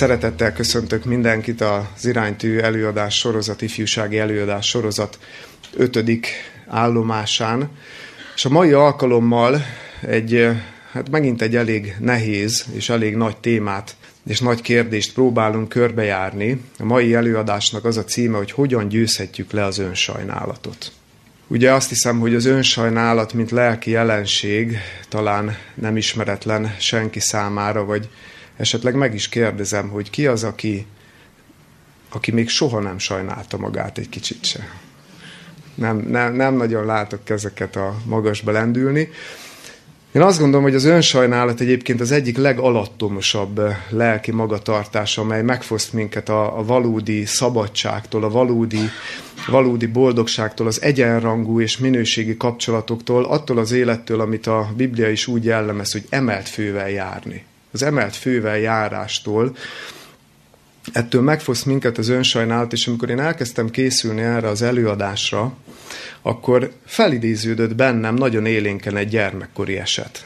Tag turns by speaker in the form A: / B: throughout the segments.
A: Szeretettel köszöntök mindenkit az iránytű előadás sorozat, ifjúsági előadás sorozat ötödik állomásán. És a mai alkalommal egy, hát megint egy elég nehéz és elég nagy témát és nagy kérdést próbálunk körbejárni. A mai előadásnak az a címe, hogy hogyan győzhetjük le az önsajnálatot. Ugye azt hiszem, hogy az önsajnálat, mint lelki jelenség talán nem ismeretlen senki számára, vagy esetleg meg is kérdezem, hogy ki az, aki, aki még soha nem sajnálta magát egy kicsit se. Nem, nem, nem nagyon látok kezeket a magasba lendülni. Én azt gondolom, hogy az önsajnálat egyébként az egyik legalattomosabb eh, lelki magatartás, amely megfoszt minket a, a valódi szabadságtól, a valódi, valódi boldogságtól, az egyenrangú és minőségi kapcsolatoktól, attól az élettől, amit a Biblia is úgy jellemez, hogy emelt fővel járni. Az emelt fővel járástól, ettől megfoszt minket az önsajnálat, és amikor én elkezdtem készülni erre az előadásra, akkor felidéződött bennem nagyon élénken egy gyermekkori eset.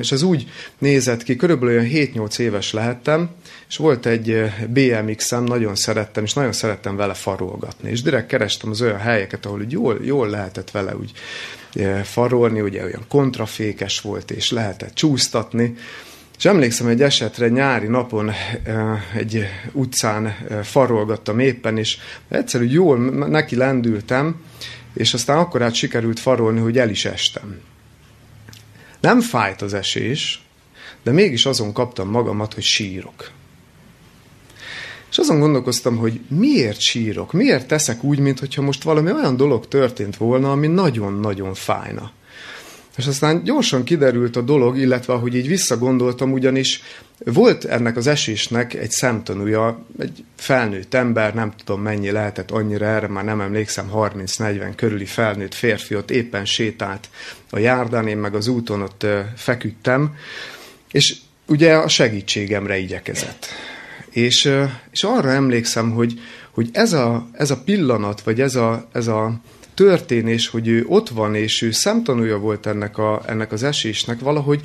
A: És ez úgy nézett ki, körülbelül olyan 7-8 éves lehettem, és volt egy BMX-em, nagyon szerettem, és nagyon szerettem vele farolgatni. És direkt kerestem az olyan helyeket, ahol úgy jól, jól lehetett vele úgy farolni, ugye olyan kontrafékes volt, és lehetett csúsztatni. És emlékszem egy esetre, nyári napon egy utcán farolgattam éppen, és egyszerű jól neki lendültem, és aztán akkor át sikerült farolni, hogy el is estem. Nem fájt az esés, de mégis azon kaptam magamat, hogy sírok. És azon gondolkoztam, hogy miért sírok, miért teszek úgy, mintha most valami olyan dolog történt volna, ami nagyon-nagyon fájna. És aztán gyorsan kiderült a dolog, illetve ahogy így visszagondoltam, ugyanis volt ennek az esésnek egy szemtanúja, egy felnőtt ember, nem tudom mennyi lehetett annyira erre, már nem emlékszem, 30-40 körüli felnőtt férfi ott éppen sétált a járdán, én meg az úton ott feküdtem, és ugye a segítségemre igyekezett. És, és arra emlékszem, hogy, hogy ez, a, ez a pillanat, vagy ez a, ez a történés, hogy ő ott van, és ő szemtanúja volt ennek, a, ennek az esésnek, valahogy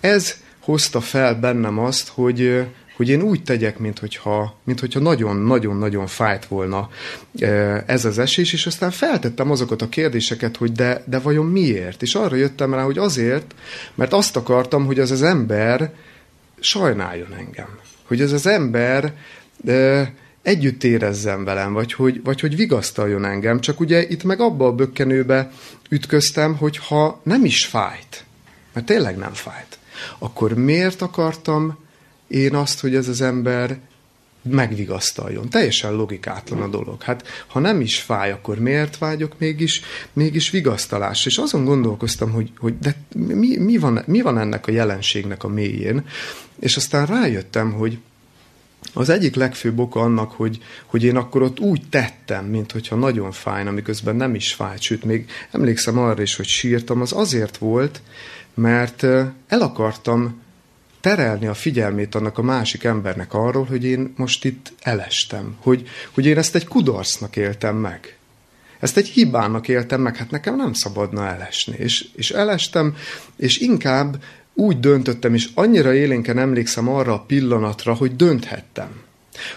A: ez hozta fel bennem azt, hogy, hogy én úgy tegyek, mintha, mintha nagyon-nagyon-nagyon fájt volna ez az esés, és aztán feltettem azokat a kérdéseket, hogy de, de vajon miért? És arra jöttem rá, hogy azért, mert azt akartam, hogy az az ember sajnáljon engem. Hogy ez az ember de, együtt érezzen velem, vagy hogy, vagy hogy vigasztaljon engem. Csak ugye itt meg abba a bökkenőbe ütköztem, hogy ha nem is fájt, mert tényleg nem fájt, akkor miért akartam én azt, hogy ez az ember megvigasztaljon. Teljesen logikátlan a dolog. Hát, ha nem is fáj, akkor miért vágyok mégis, mégis vigasztalás? És azon gondolkoztam, hogy, hogy de mi, mi, van, mi van ennek a jelenségnek a mélyén? És aztán rájöttem, hogy, az egyik legfőbb oka annak, hogy, hogy én akkor ott úgy tettem, mint hogyha nagyon fájna, miközben nem is fájt, sőt, még emlékszem arra is, hogy sírtam, az azért volt, mert el akartam terelni a figyelmét annak a másik embernek arról, hogy én most itt elestem, hogy, hogy én ezt egy kudarcnak éltem meg. Ezt egy hibának éltem meg, hát nekem nem szabadna elesni. És, és elestem, és inkább úgy döntöttem, és annyira élénken emlékszem arra a pillanatra, hogy dönthettem.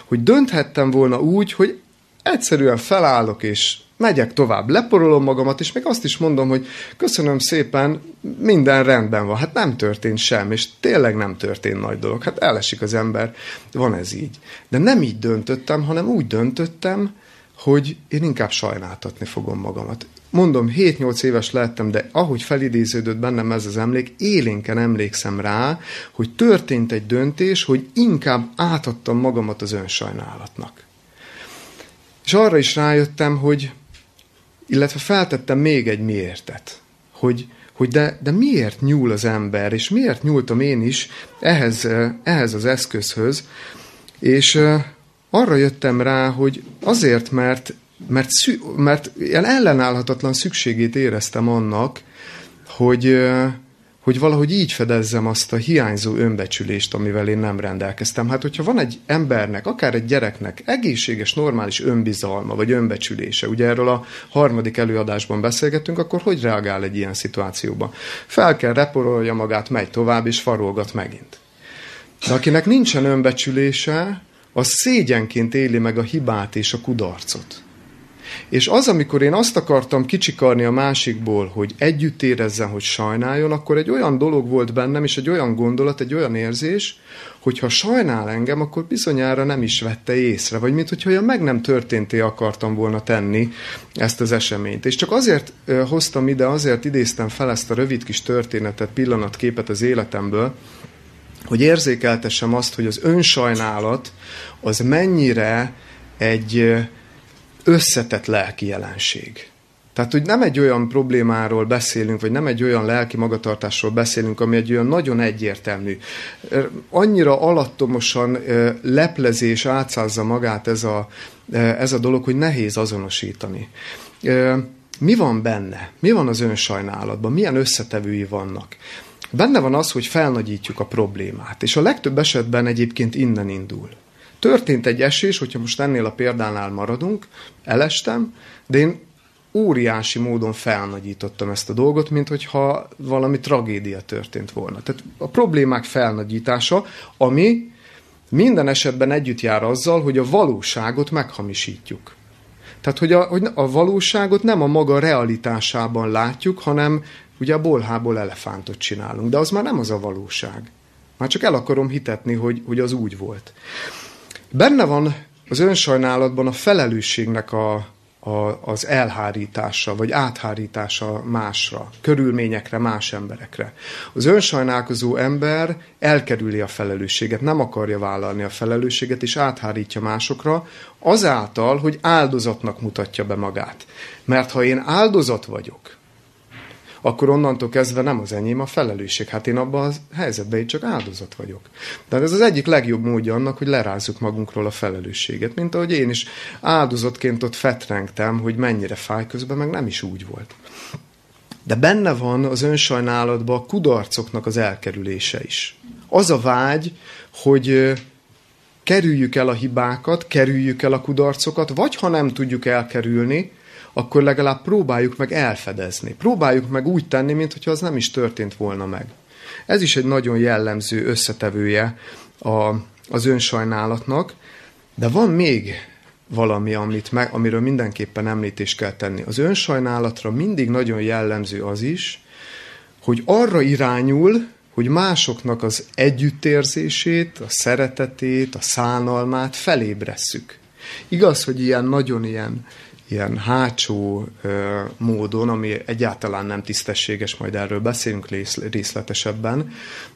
A: Hogy dönthettem volna úgy, hogy egyszerűen felállok, és megyek tovább, leporolom magamat, és még azt is mondom, hogy köszönöm szépen, minden rendben van. Hát nem történt sem, és tényleg nem történt nagy dolog. Hát elesik az ember, van ez így. De nem így döntöttem, hanem úgy döntöttem, hogy én inkább sajnáltatni fogom magamat. Mondom, 7-8 éves lettem, de ahogy felidéződött bennem ez az emlék, élénken emlékszem rá, hogy történt egy döntés, hogy inkább átadtam magamat az önsajnálatnak. És arra is rájöttem, hogy, illetve feltettem még egy miértet, hogy, hogy de, de miért nyúl az ember, és miért nyúltam én is ehhez, ehhez az eszközhöz, és arra jöttem rá, hogy azért, mert mert, szü, mert ilyen ellenállhatatlan szükségét éreztem annak, hogy, hogy valahogy így fedezzem azt a hiányzó önbecsülést, amivel én nem rendelkeztem. Hát, hogyha van egy embernek, akár egy gyereknek egészséges, normális önbizalma, vagy önbecsülése, ugye erről a harmadik előadásban beszélgetünk, akkor hogy reagál egy ilyen szituációban? Fel kell, reporolja magát, megy tovább, és farolgat megint. De akinek nincsen önbecsülése, az szégyenként éli meg a hibát és a kudarcot. És az, amikor én azt akartam kicsikarni a másikból, hogy együtt érezzen, hogy sajnáljon, akkor egy olyan dolog volt bennem, és egy olyan gondolat, egy olyan érzés, hogy ha sajnál engem, akkor bizonyára nem is vette észre, vagy mint hogyha olyan meg nem történté akartam volna tenni ezt az eseményt. És csak azért hoztam ide, azért idéztem fel ezt a rövid kis történetet, pillanatképet az életemből, hogy érzékeltessem azt, hogy az önsajnálat az mennyire egy összetett lelki jelenség. Tehát, hogy nem egy olyan problémáról beszélünk, vagy nem egy olyan lelki magatartásról beszélünk, ami egy olyan nagyon egyértelmű. Annyira alattomosan leplezés átszázza magát ez a, ez a dolog, hogy nehéz azonosítani. Mi van benne? Mi van az önsajnálatban? Milyen összetevői vannak? Benne van az, hogy felnagyítjuk a problémát, és a legtöbb esetben egyébként innen indul. Történt egy esés, hogyha most ennél a példánál maradunk, elestem, de én óriási módon felnagyítottam ezt a dolgot, mint hogyha valami tragédia történt volna. Tehát a problémák felnagyítása, ami minden esetben együtt jár azzal, hogy a valóságot meghamisítjuk. Tehát, hogy a, hogy a valóságot nem a maga realitásában látjuk, hanem ugye a bolhából elefántot csinálunk. De az már nem az a valóság. Már csak el akarom hitetni, hogy, hogy az úgy volt. Benne van az önsajnálatban a felelősségnek a, a, az elhárítása, vagy áthárítása másra, körülményekre, más emberekre. Az önsajnálkozó ember elkerüli a felelősséget, nem akarja vállalni a felelősséget, és áthárítja másokra, azáltal, hogy áldozatnak mutatja be magát. Mert ha én áldozat vagyok, akkor onnantól kezdve nem az enyém a felelősség. Hát én abban a helyzetben én csak áldozat vagyok. Tehát ez az egyik legjobb módja annak, hogy lerázzuk magunkról a felelősséget, mint ahogy én is áldozatként ott fetrengtem, hogy mennyire fáj, közben meg nem is úgy volt. De benne van az önsajnálatban a kudarcoknak az elkerülése is. Az a vágy, hogy kerüljük el a hibákat, kerüljük el a kudarcokat, vagy ha nem tudjuk elkerülni, akkor legalább próbáljuk meg elfedezni. Próbáljuk meg úgy tenni, mintha az nem is történt volna meg. Ez is egy nagyon jellemző összetevője a, az önsajnálatnak, de van még valami, amit meg, amiről mindenképpen említést kell tenni. Az önsajnálatra mindig nagyon jellemző az is, hogy arra irányul, hogy másoknak az együttérzését, a szeretetét, a szánalmát felébresszük. Igaz, hogy ilyen nagyon ilyen ilyen hátsó ö, módon, ami egyáltalán nem tisztességes, majd erről beszélünk részletesebben,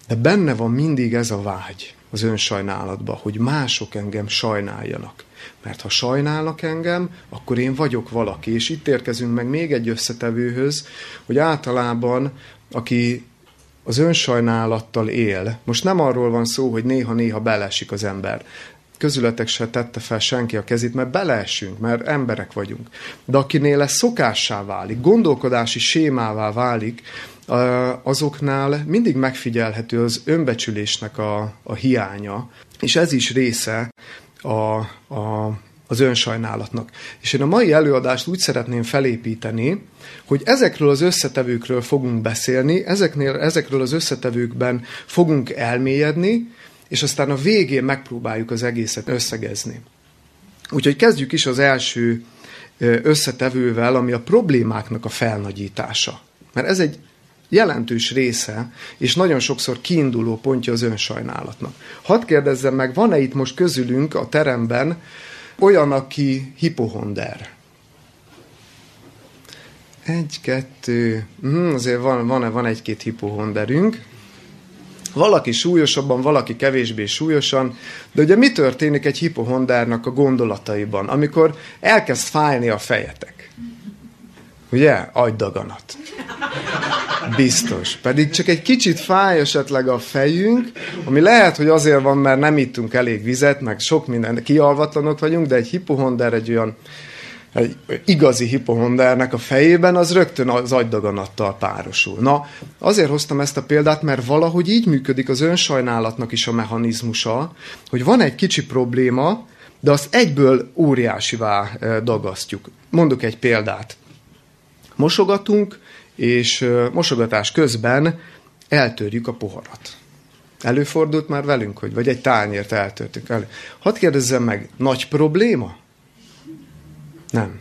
A: de benne van mindig ez a vágy az önsajnálatban, hogy mások engem sajnáljanak. Mert ha sajnálnak engem, akkor én vagyok valaki. És itt érkezünk meg még egy összetevőhöz, hogy általában, aki az önsajnálattal él. Most nem arról van szó, hogy néha-néha belesik az ember közületek se tette fel senki a kezét, mert beleesünk, mert emberek vagyunk. De akinél ez szokássá válik, gondolkodási sémává válik, azoknál mindig megfigyelhető az önbecsülésnek a, a hiánya, és ez is része a, a, az önsajnálatnak. És én a mai előadást úgy szeretném felépíteni, hogy ezekről az összetevőkről fogunk beszélni, ezeknél, ezekről az összetevőkben fogunk elmélyedni, és aztán a végén megpróbáljuk az egészet összegezni. Úgyhogy kezdjük is az első összetevővel, ami a problémáknak a felnagyítása. Mert ez egy jelentős része, és nagyon sokszor kiinduló pontja az önsajnálatnak. Hadd kérdezzem meg, van-e itt most közülünk a teremben olyan, aki hipohonder? Egy, kettő, hm, azért van, van, van egy-két hipohonderünk. Valaki súlyosabban, valaki kevésbé súlyosan, de ugye mi történik egy hipohondárnak a gondolataiban, amikor elkezd fájni a fejetek? Ugye? Agydaganat. Biztos. Pedig csak egy kicsit fáj esetleg a fejünk, ami lehet, hogy azért van, mert nem ittunk elég vizet, meg sok minden, kialvatlanok vagyunk, de egy hipohonder egy olyan egy igazi hipohondernek a fejében, az rögtön az agydaganattal párosul. Na, azért hoztam ezt a példát, mert valahogy így működik az önsajnálatnak is a mechanizmusa, hogy van egy kicsi probléma, de azt egyből óriásivá e, dagasztjuk. Mondok egy példát. Mosogatunk, és e, mosogatás közben eltörjük a poharat. Előfordult már velünk, hogy vagy egy tányért eltörtük elő. Hadd kérdezzem meg, nagy probléma? Nem.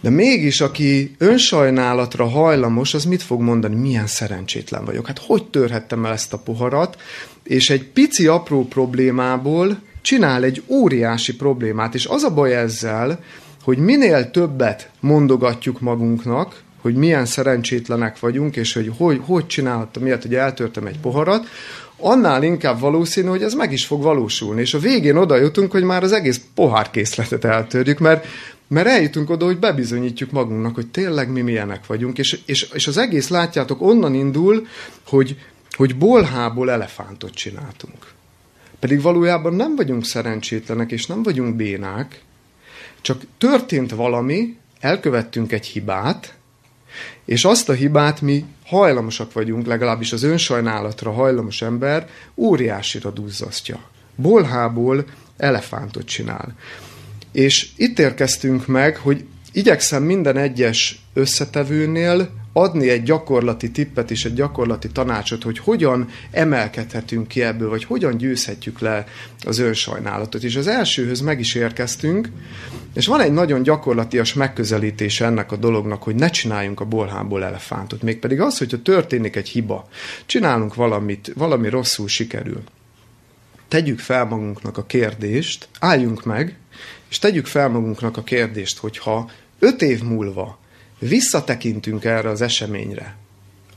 A: De mégis, aki önsajnálatra hajlamos, az mit fog mondani? Milyen szerencsétlen vagyok. Hát hogy törhettem el ezt a poharat? És egy pici apró problémából csinál egy óriási problémát. És az a baj ezzel, hogy minél többet mondogatjuk magunknak, hogy milyen szerencsétlenek vagyunk, és hogy hogy, hogy csinálhattam miért, hogy eltörtem egy poharat, annál inkább valószínű, hogy ez meg is fog valósulni. És a végén oda jutunk, hogy már az egész pohárkészletet eltörjük, mert, mert eljutunk oda, hogy bebizonyítjuk magunknak, hogy tényleg mi milyenek vagyunk. És, és, és az egész, látjátok, onnan indul, hogy, hogy bolhából elefántot csináltunk. Pedig valójában nem vagyunk szerencsétlenek, és nem vagyunk bénák, csak történt valami, elkövettünk egy hibát, és azt a hibát mi hajlamosak vagyunk, legalábbis az önsajnálatra hajlamos ember óriásira duzzasztja. Bolhából elefántot csinál. És itt érkeztünk meg, hogy igyekszem minden egyes összetevőnél adni egy gyakorlati tippet és egy gyakorlati tanácsot, hogy hogyan emelkedhetünk ki ebből, vagy hogyan győzhetjük le az önsajnálatot. És az elsőhöz meg is érkeztünk, és van egy nagyon gyakorlatias megközelítés ennek a dolognak, hogy ne csináljunk a bolhából elefántot. Mégpedig az, hogyha történik egy hiba, csinálunk valamit, valami rosszul sikerül. Tegyük fel magunknak a kérdést, álljunk meg, és tegyük fel magunknak a kérdést, hogyha öt év múlva visszatekintünk erre az eseményre,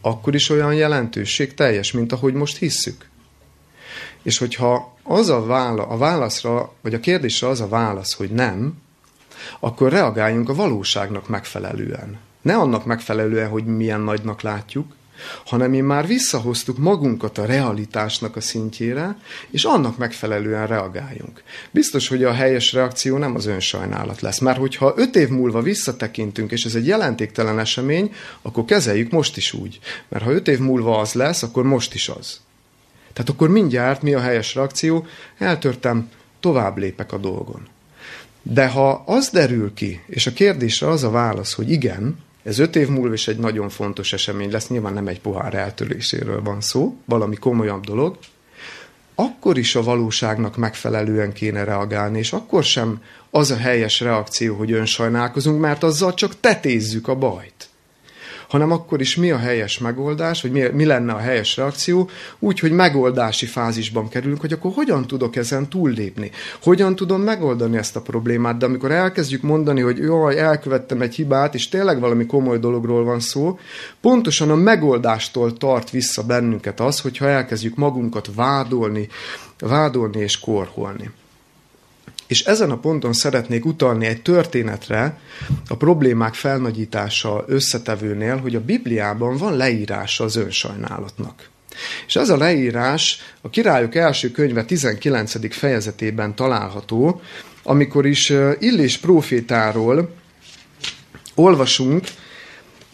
A: akkor is olyan jelentőség teljes, mint ahogy most hisszük. És hogyha az a, vála, a válaszra, vagy a kérdésre az a válasz, hogy nem, akkor reagáljunk a valóságnak megfelelően. Ne annak megfelelően, hogy milyen nagynak látjuk, hanem mi már visszahoztuk magunkat a realitásnak a szintjére, és annak megfelelően reagáljunk. Biztos, hogy a helyes reakció nem az önsajnálat lesz, mert hogyha öt év múlva visszatekintünk, és ez egy jelentéktelen esemény, akkor kezeljük most is úgy. Mert ha öt év múlva az lesz, akkor most is az. Tehát akkor mindjárt mi a helyes reakció? Eltörtem, tovább lépek a dolgon. De ha az derül ki, és a kérdésre az a válasz, hogy igen, ez öt év múlva is egy nagyon fontos esemény lesz, nyilván nem egy pohár eltöréséről van szó, valami komolyabb dolog, akkor is a valóságnak megfelelően kéne reagálni, és akkor sem az a helyes reakció, hogy önsajnálkozunk, mert azzal csak tetézzük a bajt hanem akkor is mi a helyes megoldás, vagy mi, mi lenne a helyes reakció, úgy, hogy megoldási fázisban kerülünk, hogy akkor hogyan tudok ezen túllépni, hogyan tudom megoldani ezt a problémát, de amikor elkezdjük mondani, hogy jaj, elkövettem egy hibát, és tényleg valami komoly dologról van szó, pontosan a megoldástól tart vissza bennünket az, hogyha elkezdjük magunkat vádolni, vádolni és korholni. És ezen a ponton szeretnék utalni egy történetre a problémák felnagyítása összetevőnél, hogy a Bibliában van leírása az önsajnálatnak. És ez a leírás a királyok első könyve 19. fejezetében található, amikor is Illés profétáról olvasunk,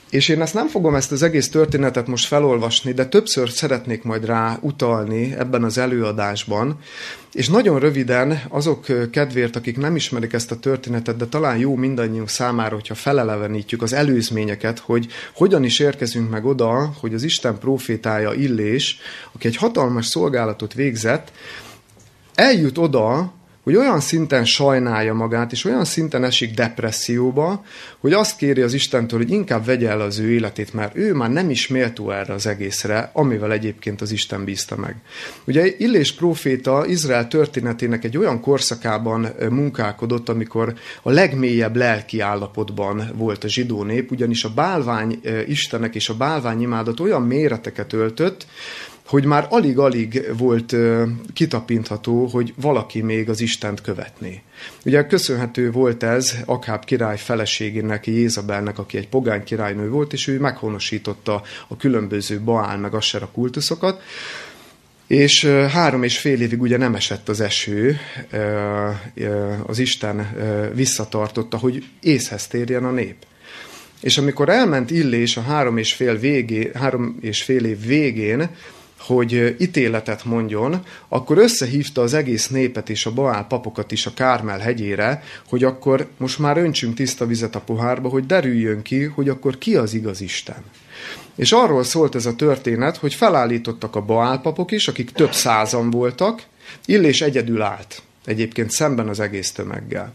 A: és én ezt nem fogom ezt az egész történetet most felolvasni, de többször szeretnék majd rá utalni ebben az előadásban. És nagyon röviden azok kedvéért, akik nem ismerik ezt a történetet, de talán jó mindannyiunk számára, hogyha felelevenítjük az előzményeket, hogy hogyan is érkezünk meg oda, hogy az Isten profétája Illés, aki egy hatalmas szolgálatot végzett, eljut oda, hogy olyan szinten sajnálja magát, és olyan szinten esik depresszióba, hogy azt kéri az Istentől, hogy inkább vegye el az ő életét, mert ő már nem is méltó erre az egészre, amivel egyébként az Isten bízta meg. Ugye Illés próféta Izrael történetének egy olyan korszakában munkálkodott, amikor a legmélyebb lelki állapotban volt a zsidó nép, ugyanis a bálvány istenek és a bálvány imádat olyan méreteket öltött, hogy már alig-alig volt kitapintható, hogy valaki még az Istent követné. Ugye köszönhető volt ez Akáb király feleségének, Jézabelnek, aki egy pogány királynő volt, és ő meghonosította a különböző Baál meg Assera kultuszokat, és három és fél évig ugye nem esett az eső, az Isten visszatartotta, hogy észhez térjen a nép. És amikor elment Illés a három és fél, végé, három és fél év végén, hogy ítéletet mondjon, akkor összehívta az egész népet és a Baál papokat is a Kármel hegyére, hogy akkor most már öntsünk tiszta vizet a pohárba, hogy derüljön ki, hogy akkor ki az igaz Isten. És arról szólt ez a történet, hogy felállítottak a Baál papok is, akik több százan voltak, Illés egyedül állt, egyébként szemben az egész tömeggel.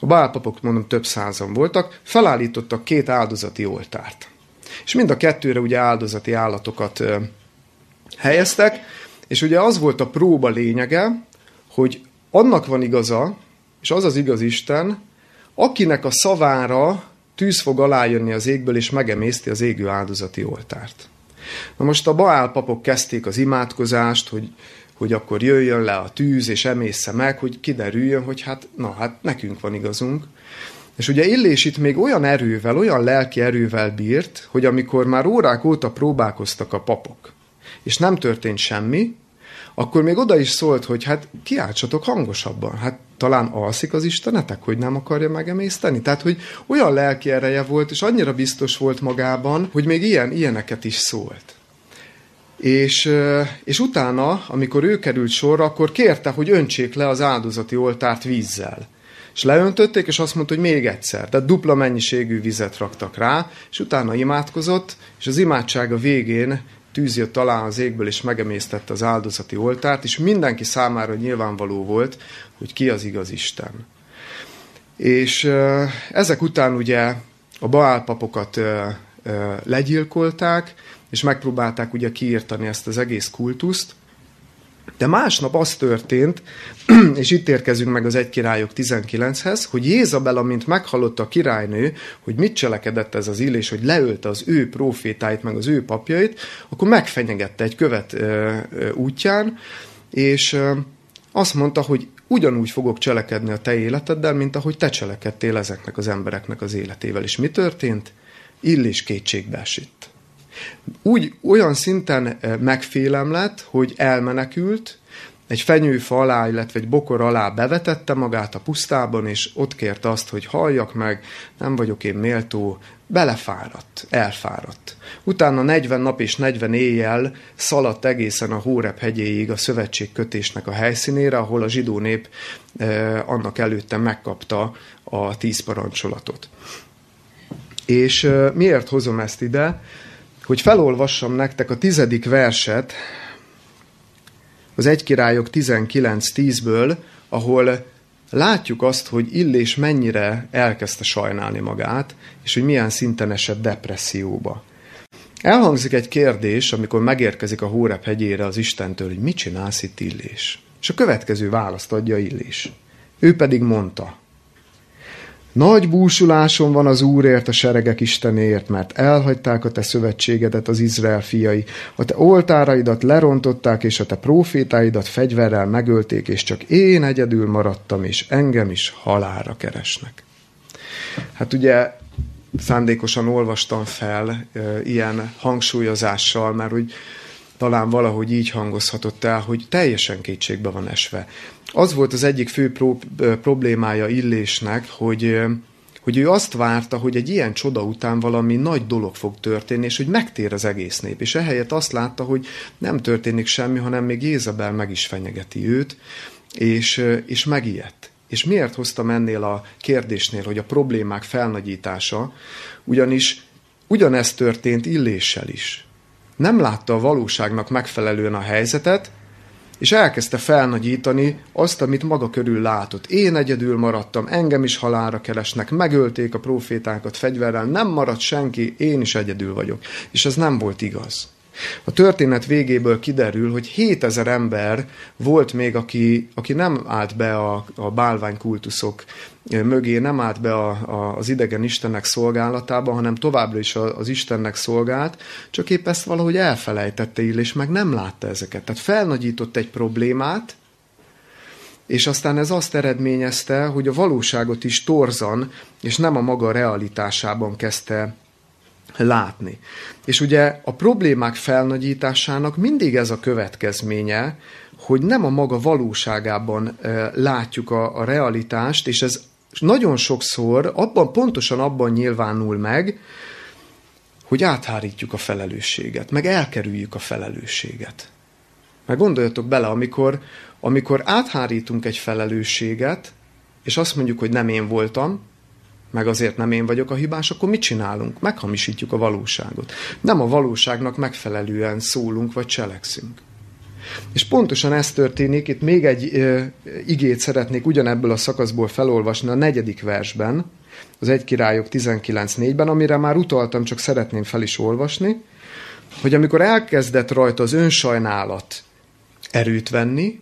A: A Baál papok, mondom, több százan voltak, felállítottak két áldozati oltárt. És mind a kettőre ugye áldozati állatokat helyeztek, és ugye az volt a próba lényege, hogy annak van igaza, és az az igaz Isten, akinek a szavára tűz fog alájönni az égből, és megemészti az égő áldozati oltárt. Na most a Baál papok kezdték az imádkozást, hogy, hogy akkor jöjjön le a tűz, és emészze meg, hogy kiderüljön, hogy hát, na, hát nekünk van igazunk. És ugye Illés itt még olyan erővel, olyan lelki erővel bírt, hogy amikor már órák óta próbálkoztak a papok, és nem történt semmi, akkor még oda is szólt, hogy hát kiáltsatok hangosabban. Hát talán alszik az Istenetek, hogy nem akarja megemészteni? Tehát, hogy olyan lelki ereje volt, és annyira biztos volt magában, hogy még ilyen, ilyeneket is szólt. És, és utána, amikor ő került sorra, akkor kérte, hogy öntsék le az áldozati oltárt vízzel. És leöntötték, és azt mondta, hogy még egyszer. Tehát dupla mennyiségű vizet raktak rá, és utána imádkozott, és az imádsága végén tűz jött alá az égből, és megemésztette az áldozati oltárt, és mindenki számára nyilvánvaló volt, hogy ki az igaz Isten. És ezek után ugye a Baál papokat legyilkolták, és megpróbálták ugye kiírtani ezt az egész kultuszt, de másnap az történt, és itt érkezünk meg az egy királyok 19-hez, hogy Jézabel, amint meghallotta a királynő, hogy mit cselekedett ez az illés, hogy leölte az ő profétáit, meg az ő papjait, akkor megfenyegette egy követ ö, ö, útján, és ö, azt mondta, hogy ugyanúgy fogok cselekedni a te életeddel, mint ahogy te cselekedtél ezeknek az embereknek az életével. És mi történt? Illés kétségbe esett. Úgy olyan szinten megfélem lett, hogy elmenekült, egy fenyőfa alá, illetve egy bokor alá bevetette magát a pusztában, és ott kért azt, hogy halljak meg, nem vagyok én méltó, belefáradt, elfáradt. Utána 40 nap és 40 éjjel szaladt egészen a Hórep hegyéig a szövetségkötésnek a helyszínére, ahol a zsidó nép eh, annak előtte megkapta a tíz parancsolatot. És eh, miért hozom ezt ide? Hogy felolvassam nektek a tizedik verset, az egy királyok 19.10-ből, ahol látjuk azt, hogy Illés mennyire elkezdte sajnálni magát, és hogy milyen szinten esett depresszióba. Elhangzik egy kérdés, amikor megérkezik a Hórep hegyére az Istentől, hogy mit csinálsz itt Illés? És a következő választ adja Illés. Ő pedig mondta, nagy búsuláson van az Úrért, a seregek Istenéért, mert elhagyták a te szövetségedet az Izrael fiai, a te oltáraidat lerontották, és a te profétáidat fegyverrel megölték, és csak én egyedül maradtam, és engem is halára keresnek. Hát ugye szándékosan olvastam fel e, ilyen hangsúlyozással, mert hogy talán valahogy így hangozhatott el, hogy teljesen kétségbe van esve. Az volt az egyik fő pro- problémája Illésnek, hogy, hogy ő azt várta, hogy egy ilyen csoda után valami nagy dolog fog történni, és hogy megtér az egész nép. És ehelyett azt látta, hogy nem történik semmi, hanem még Jézabel meg is fenyegeti őt, és, és megijedt. És miért hoztam ennél a kérdésnél, hogy a problémák felnagyítása, ugyanis ugyanezt történt Illéssel is nem látta a valóságnak megfelelően a helyzetet, és elkezdte felnagyítani azt, amit maga körül látott. Én egyedül maradtam, engem is halára keresnek, megölték a profétákat fegyverrel, nem maradt senki, én is egyedül vagyok. És ez nem volt igaz. A történet végéből kiderül, hogy 7000 ember volt még, aki, aki nem állt be a, a bálványkultuszok mögé, nem állt be a, a, az idegen Istennek szolgálatába, hanem továbbra is az Istennek szolgált, csak épp ezt valahogy elfelejtette Ill, és meg nem látta ezeket. Tehát felnagyított egy problémát, és aztán ez azt eredményezte, hogy a valóságot is torzan, és nem a maga realitásában kezdte látni. És ugye a problémák felnagyításának mindig ez a következménye, hogy nem a maga valóságában látjuk a, a realitást, és ez nagyon sokszor abban, pontosan abban nyilvánul meg, hogy áthárítjuk a felelősséget, meg elkerüljük a felelősséget. Meg gondoljatok bele, amikor, amikor áthárítunk egy felelősséget, és azt mondjuk, hogy nem én voltam, meg azért nem én vagyok a hibás, akkor mit csinálunk? Meghamisítjuk a valóságot. Nem a valóságnak megfelelően szólunk vagy cselekszünk. És pontosan ez történik, itt még egy e, igét szeretnék ugyanebből a szakaszból felolvasni a negyedik versben, az egy királyok 19.4-ben, amire már utaltam, csak szeretném fel is olvasni, hogy amikor elkezdett rajta az önsajnálat erőt venni,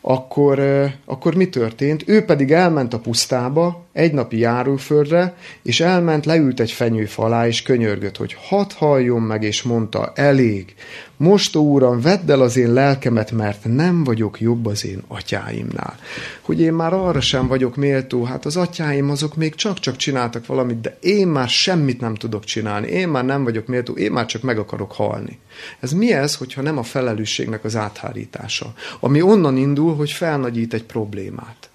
A: akkor, akkor mi történt? Ő pedig elment a pusztába, egy napi járóföldre, és elment, leült egy fenyőfa alá, és könyörgött, hogy hadd halljon meg, és mondta, elég, most, ó Uram, vedd el az én lelkemet, mert nem vagyok jobb az én atyáimnál. Hogy én már arra sem vagyok méltó, hát az atyáim azok még csak-csak csináltak valamit, de én már semmit nem tudok csinálni, én már nem vagyok méltó, én már csak meg akarok halni. Ez mi ez, hogyha nem a felelősségnek az áthárítása? Ami onnan indul, hogy felnagyít egy problémát.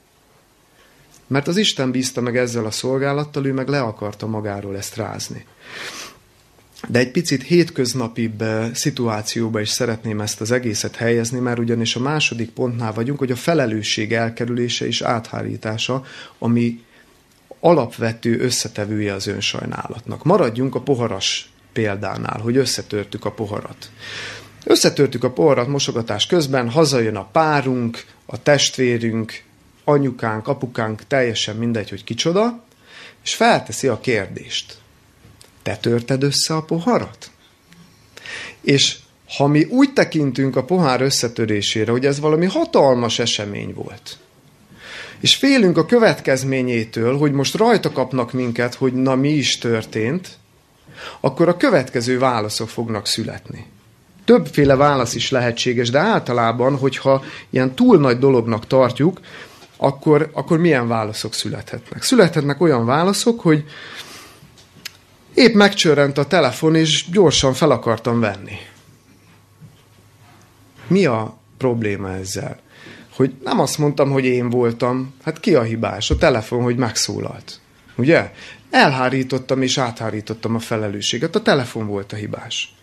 A: Mert az Isten bízta meg ezzel a szolgálattal, ő meg le akarta magáról ezt rázni. De egy picit hétköznapibb eh, szituációba is szeretném ezt az egészet helyezni, mert ugyanis a második pontnál vagyunk, hogy a felelősség elkerülése és áthárítása, ami alapvető összetevője az önsajnálatnak. Maradjunk a poharas példánál, hogy összetörtük a poharat. Összetörtük a poharat mosogatás közben, hazajön a párunk, a testvérünk, anyukánk, apukánk, teljesen mindegy, hogy kicsoda, és felteszi a kérdést. Te törted össze a poharat? És ha mi úgy tekintünk a pohár összetörésére, hogy ez valami hatalmas esemény volt, és félünk a következményétől, hogy most rajta kapnak minket, hogy na mi is történt, akkor a következő válaszok fognak születni. Többféle válasz is lehetséges, de általában, hogyha ilyen túl nagy dolognak tartjuk, akkor, akkor milyen válaszok születhetnek? Születhetnek olyan válaszok, hogy épp megcsörrent a telefon, és gyorsan fel akartam venni. Mi a probléma ezzel? Hogy nem azt mondtam, hogy én voltam, hát ki a hibás? A telefon, hogy megszólalt. Ugye? Elhárítottam és áthárítottam a felelősséget. A telefon volt a hibás.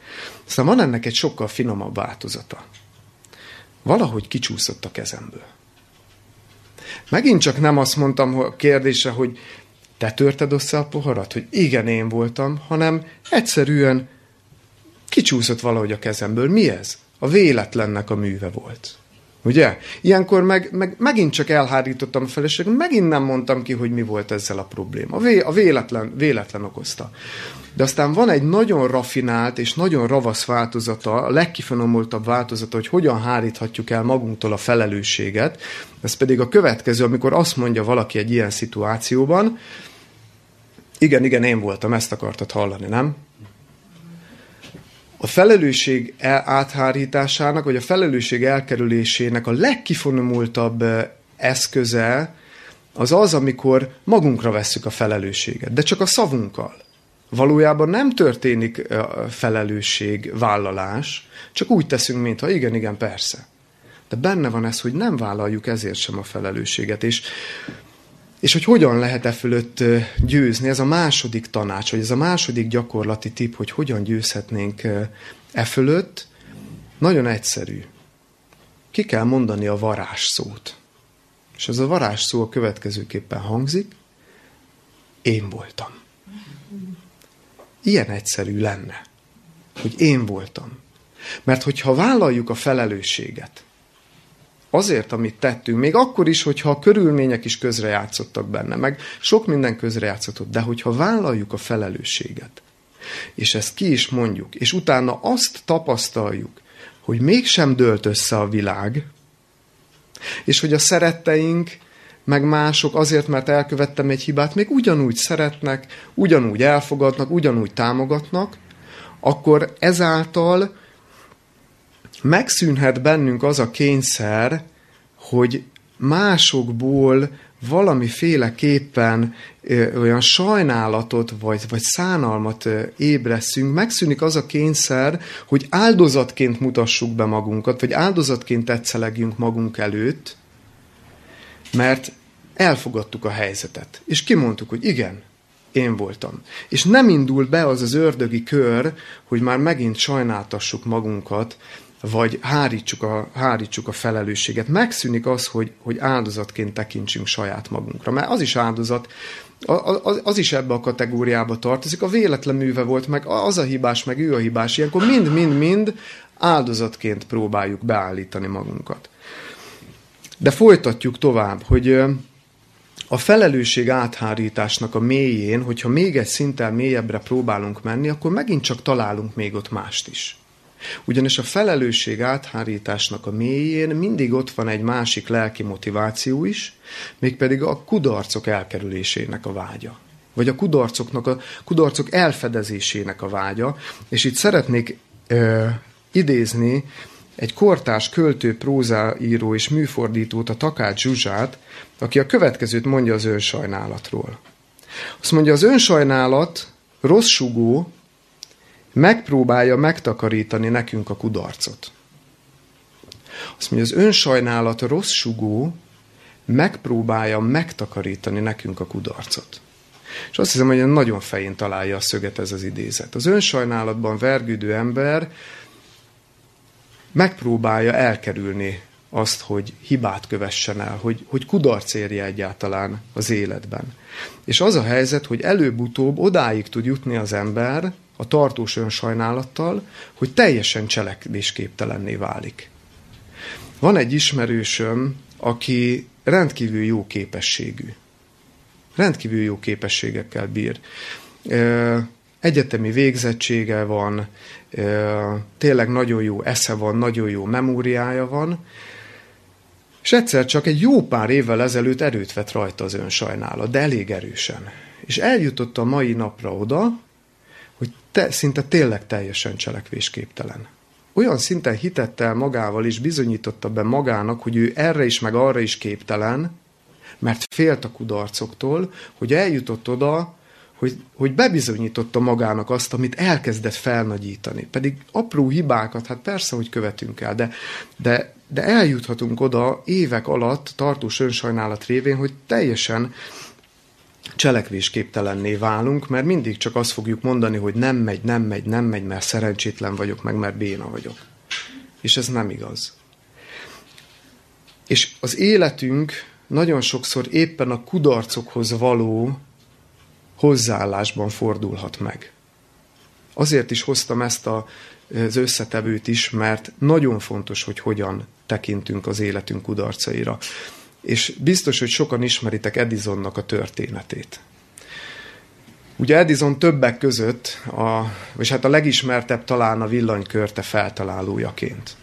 A: Aztán van ennek egy sokkal finomabb változata. Valahogy kicsúszott a kezemből. Megint csak nem azt mondtam a kérdésre, hogy te törted össze a poharat, hogy igen, én voltam, hanem egyszerűen kicsúszott valahogy a kezemből. Mi ez? A véletlennek a műve volt. Ugye? Ilyenkor meg, meg megint csak elhárítottam a feleségem, megint nem mondtam ki, hogy mi volt ezzel a probléma. A, vé, a véletlen, véletlen okozta. De aztán van egy nagyon rafinált és nagyon ravasz változata, a legkifinomultabb változata, hogy hogyan háríthatjuk el magunktól a felelősséget. Ez pedig a következő, amikor azt mondja valaki egy ilyen szituációban, igen, igen, én voltam, ezt akartad hallani, nem? A felelősség áthárításának, vagy a felelősség elkerülésének a legkifonomultabb eszköze az az, amikor magunkra vesszük a felelősséget, de csak a szavunkkal. Valójában nem történik felelősség, vállalás, csak úgy teszünk, mintha igen, igen, persze. De benne van ez, hogy nem vállaljuk ezért sem a felelősséget. És, és hogy hogyan lehet e fölött győzni, ez a második tanács, vagy ez a második gyakorlati tip, hogy hogyan győzhetnénk e fölött, nagyon egyszerű. Ki kell mondani a varázs szót. És ez a varázs szó a következőképpen hangzik, én voltam. Ilyen egyszerű lenne, hogy én voltam. Mert hogyha vállaljuk a felelősséget, azért, amit tettünk, még akkor is, hogyha a körülmények is közrejátszottak benne, meg sok minden közrejátszott, de hogyha vállaljuk a felelősséget, és ezt ki is mondjuk, és utána azt tapasztaljuk, hogy mégsem dőlt össze a világ, és hogy a szeretteink meg mások azért, mert elkövettem egy hibát, még ugyanúgy szeretnek, ugyanúgy elfogadnak, ugyanúgy támogatnak, akkor ezáltal megszűnhet bennünk az a kényszer, hogy másokból valamiféleképpen ö, olyan sajnálatot vagy, vagy szánalmat ö, ébreszünk, megszűnik az a kényszer, hogy áldozatként mutassuk be magunkat, vagy áldozatként tetszelegjünk magunk előtt, mert elfogadtuk a helyzetet, és kimondtuk, hogy igen, én voltam. És nem indul be az az ördögi kör, hogy már megint sajnáltassuk magunkat, vagy hárítsuk a, hárítsuk a felelősséget. Megszűnik az, hogy, hogy áldozatként tekintsünk saját magunkra. Mert az is áldozat, az, az is ebbe a kategóriába tartozik. A véletlen műve volt, meg az a hibás, meg ő a hibás. Ilyenkor mind-mind-mind áldozatként próbáljuk beállítani magunkat. De folytatjuk tovább, hogy a felelősség áthárításnak a mélyén, hogyha még egy szinten mélyebbre próbálunk menni, akkor megint csak találunk még ott mást is. Ugyanis a felelősség áthárításnak a mélyén mindig ott van egy másik lelki motiváció is, mégpedig a kudarcok elkerülésének a vágya. Vagy a kudarcoknak a kudarcok elfedezésének a vágya. És itt szeretnék ö, idézni egy kortárs költő, prózáíró és műfordítót, a Takács Zsuzsát, aki a következőt mondja az önsajnálatról. Azt mondja, az önsajnálat rossz sugó, megpróbálja megtakarítani nekünk a kudarcot. Azt mondja, az önsajnálat rossz sugó megpróbálja megtakarítani nekünk a kudarcot. És azt hiszem, hogy nagyon fején találja a szöget ez az idézet. Az önsajnálatban vergődő ember megpróbálja elkerülni azt, hogy hibát kövessen el, hogy, hogy kudarc érje egyáltalán az életben. És az a helyzet, hogy előbb-utóbb odáig tud jutni az ember a tartós önsajnálattal, hogy teljesen cselekvésképtelenné válik. Van egy ismerősöm, aki rendkívül jó képességű. Rendkívül jó képességekkel bír. Egyetemi végzettsége van, tényleg nagyon jó esze van, nagyon jó memóriája van, és egyszer csak egy jó pár évvel ezelőtt erőt vett rajta az önsajnálat, de elég erősen. És eljutott a mai napra oda, te, szinte tényleg teljesen cselekvésképtelen. Olyan szinten hitette el magával és bizonyította be magának, hogy ő erre is meg arra is képtelen, mert félt a kudarcoktól, hogy eljutott oda, hogy, hogy bebizonyította magának azt, amit elkezdett felnagyítani. Pedig apró hibákat, hát persze, hogy követünk el, de, de, de eljuthatunk oda évek alatt tartós önsajnálat révén, hogy teljesen cselekvésképtelenné válunk, mert mindig csak azt fogjuk mondani, hogy nem megy, nem megy, nem megy, mert szerencsétlen vagyok, meg mert béna vagyok. És ez nem igaz. És az életünk nagyon sokszor éppen a kudarcokhoz való hozzáállásban fordulhat meg. Azért is hoztam ezt a, az összetevőt is, mert nagyon fontos, hogy hogyan tekintünk az életünk kudarcaira. És biztos, hogy sokan ismeritek Edisonnak a történetét. Ugye Edison többek között, a, vagy hát a legismertebb talán a villanykörte feltalálójaként.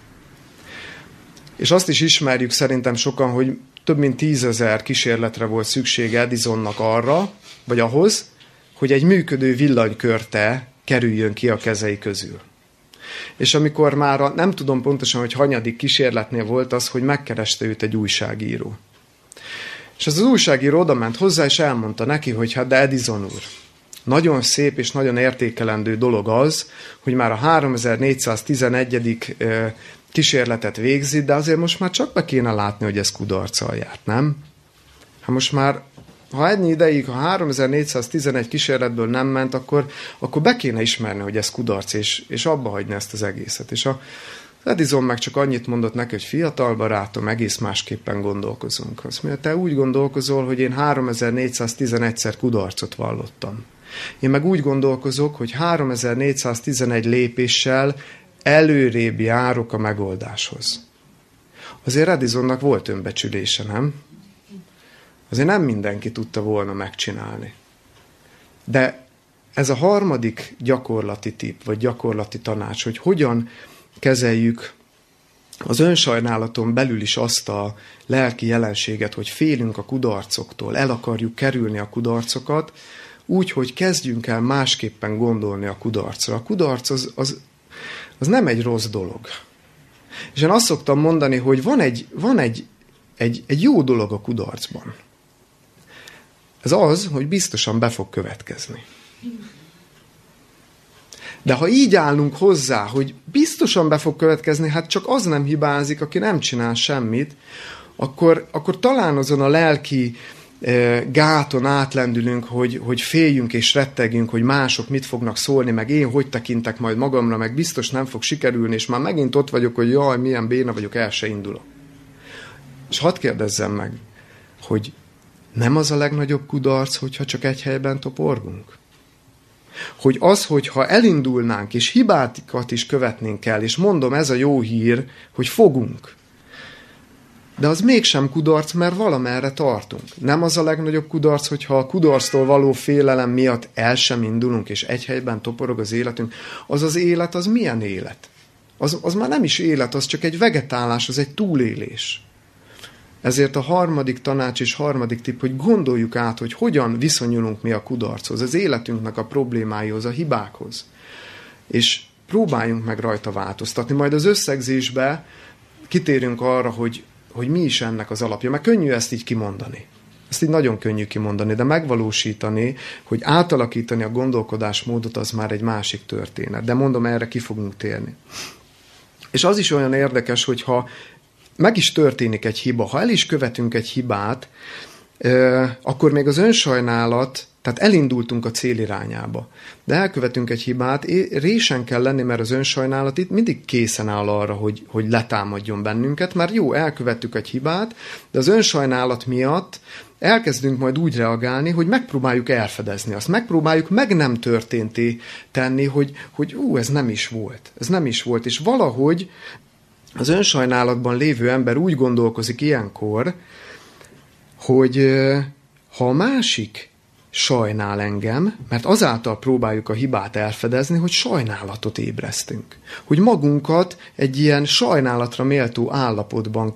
A: És azt is ismerjük szerintem sokan, hogy több mint tízezer kísérletre volt szüksége Edisonnak arra, vagy ahhoz, hogy egy működő villanykörte kerüljön ki a kezei közül. És amikor már a, nem tudom pontosan, hogy hanyadik kísérletnél volt az, hogy megkereste őt egy újságíró. És az, újságíró oda ment hozzá, és elmondta neki, hogy hát de Edison úr, nagyon szép és nagyon értékelendő dolog az, hogy már a 3411. kísérletet végzi, de azért most már csak be kéne látni, hogy ez kudarccal járt, nem? Hát most már ha ennyi ideig, ha 3411 kísérletből nem ment, akkor, akkor be kéne ismerni, hogy ez kudarc, és, és abba hagyni ezt az egészet. És a, Edison meg csak annyit mondott neki, hogy fiatal barátom, egész másképpen gondolkozunk. Azt mondja, te úgy gondolkozol, hogy én 3411-szer kudarcot vallottam. Én meg úgy gondolkozok, hogy 3411 lépéssel előrébb járok a megoldáshoz. Azért Edisonnak volt önbecsülése, nem? azért nem mindenki tudta volna megcsinálni. De ez a harmadik gyakorlati tip, vagy gyakorlati tanács, hogy hogyan kezeljük az önsajnálaton belül is azt a lelki jelenséget, hogy félünk a kudarcoktól, el akarjuk kerülni a kudarcokat, úgy, hogy kezdjünk el másképpen gondolni a kudarcra. A kudarc az, az, az nem egy rossz dolog. És én azt szoktam mondani, hogy van egy, van egy, egy, egy jó dolog a kudarcban. Ez az, hogy biztosan be fog következni. De ha így állunk hozzá, hogy biztosan be fog következni, hát csak az nem hibázik, aki nem csinál semmit, akkor, akkor talán azon a lelki gáton átlendülünk, hogy, hogy féljünk és rettegjünk, hogy mások mit fognak szólni, meg én hogy tekintek majd magamra, meg biztos nem fog sikerülni, és már megint ott vagyok, hogy jaj, milyen béna vagyok, el se indulok. És hadd kérdezzem meg, hogy nem az a legnagyobb kudarc, hogyha csak egy helyben toporgunk? Hogy az, hogyha elindulnánk, és hibátikat is követnénk el, és mondom, ez a jó hír, hogy fogunk, de az mégsem kudarc, mert valamerre tartunk. Nem az a legnagyobb kudarc, hogyha a kudarctól való félelem miatt el sem indulunk, és egy helyben toporog az életünk. Az az élet, az milyen élet? Az, az már nem is élet, az csak egy vegetálás, az egy túlélés. Ezért a harmadik tanács és harmadik tipp, hogy gondoljuk át, hogy hogyan viszonyulunk mi a kudarchoz, az életünknek a problémáihoz, a hibákhoz. És próbáljunk meg rajta változtatni. Majd az összegzésbe kitérünk arra, hogy hogy mi is ennek az alapja. Mert könnyű ezt így kimondani. Ezt így nagyon könnyű kimondani, de megvalósítani, hogy átalakítani a gondolkodásmódot, az már egy másik történet. De mondom, erre ki fogunk térni. És az is olyan érdekes, hogyha meg is történik egy hiba, ha el is követünk egy hibát, akkor még az önsajnálat tehát elindultunk a cél irányába. De elkövetünk egy hibát, résen kell lenni, mert az önsajnálat itt mindig készen áll arra, hogy, hogy letámadjon bennünket, mert jó, elkövettük egy hibát, de az önsajnálat miatt elkezdünk majd úgy reagálni, hogy megpróbáljuk elfedezni azt, megpróbáljuk meg nem történté tenni, hogy, hogy ú, ez nem is volt, ez nem is volt, és valahogy az önsajnálatban lévő ember úgy gondolkozik ilyenkor, hogy ha a másik sajnál engem, mert azáltal próbáljuk a hibát elfedezni, hogy sajnálatot ébresztünk. Hogy magunkat egy ilyen sajnálatra méltó állapotban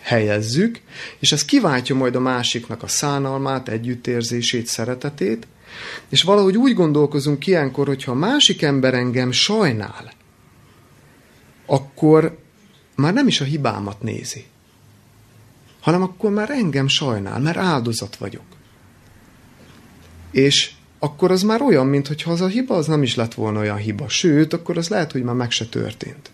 A: helyezzük, és ez kiváltja majd a másiknak a szánalmát, együttérzését, szeretetét, és valahogy úgy gondolkozunk ilyenkor, hogyha a másik ember engem sajnál, akkor már nem is a hibámat nézi, hanem akkor már engem sajnál, mert áldozat vagyok. És akkor az már olyan, mintha az a hiba az nem is lett volna olyan hiba. Sőt, akkor az lehet, hogy már meg se történt.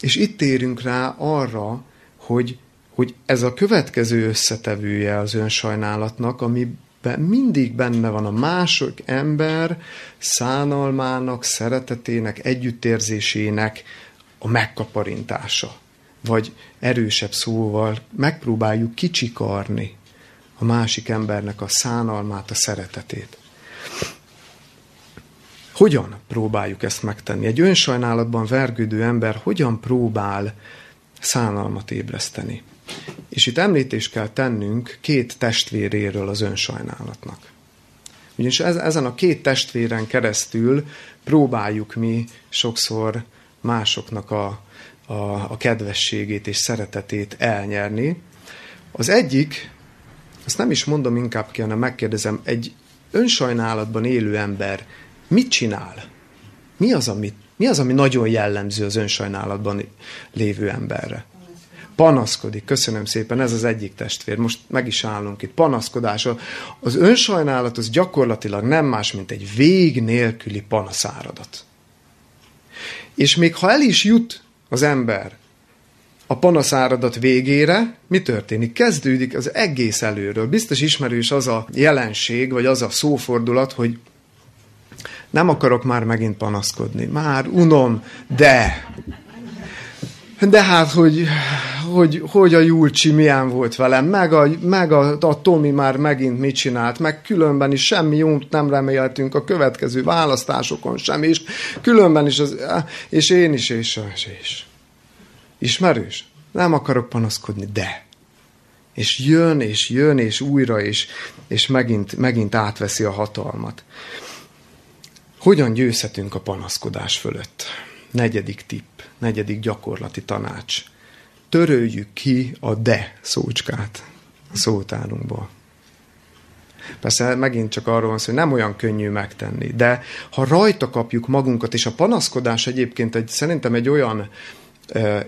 A: És itt térünk rá arra, hogy, hogy ez a következő összetevője az önsajnálatnak, amiben mindig benne van a mások ember szánalmának, szeretetének, együttérzésének a megkaparintása. Vagy erősebb szóval megpróbáljuk kicsikarni a másik embernek a szánalmát, a szeretetét. Hogyan próbáljuk ezt megtenni? Egy önsajnálatban vergődő ember hogyan próbál szánalmat ébreszteni? És itt említést kell tennünk két testvéréről az önsajnálatnak. Ugyanis ezen a két testvéren keresztül próbáljuk mi sokszor másoknak a, a, a kedvességét és szeretetét elnyerni. Az egyik azt nem is mondom inkább ki, hanem megkérdezem, egy önsajnálatban élő ember mit csinál? Mi az, ami, mi az, ami nagyon jellemző az önsajnálatban lévő emberre? Panaszkodik. Köszönöm szépen, ez az egyik testvér. Most meg is állunk itt. Panaszkodás. Az önsajnálat az gyakorlatilag nem más, mint egy vég nélküli panaszáradat. És még ha el is jut az ember a panaszáradat végére mi történik? Kezdődik az egész előről. Biztos ismerős az a jelenség, vagy az a szófordulat, hogy nem akarok már megint panaszkodni. Már unom, de... De hát, hogy, hogy, hogy a Julcsi milyen volt velem, meg, a, meg a, a Tomi már megint mit csinált, meg különben is semmi jót nem reméltünk a következő választásokon sem, és különben is, az, és én is, és, és, és. Ismerős? Nem akarok panaszkodni, de. És jön, és jön, és újra, és, és megint, megint átveszi a hatalmat. Hogyan győzhetünk a panaszkodás fölött? Negyedik tipp, negyedik gyakorlati tanács. Töröljük ki a de szócskát a szótárunkból. Persze megint csak arról van szó, hogy nem olyan könnyű megtenni, de ha rajta kapjuk magunkat, és a panaszkodás egyébként egy, szerintem egy olyan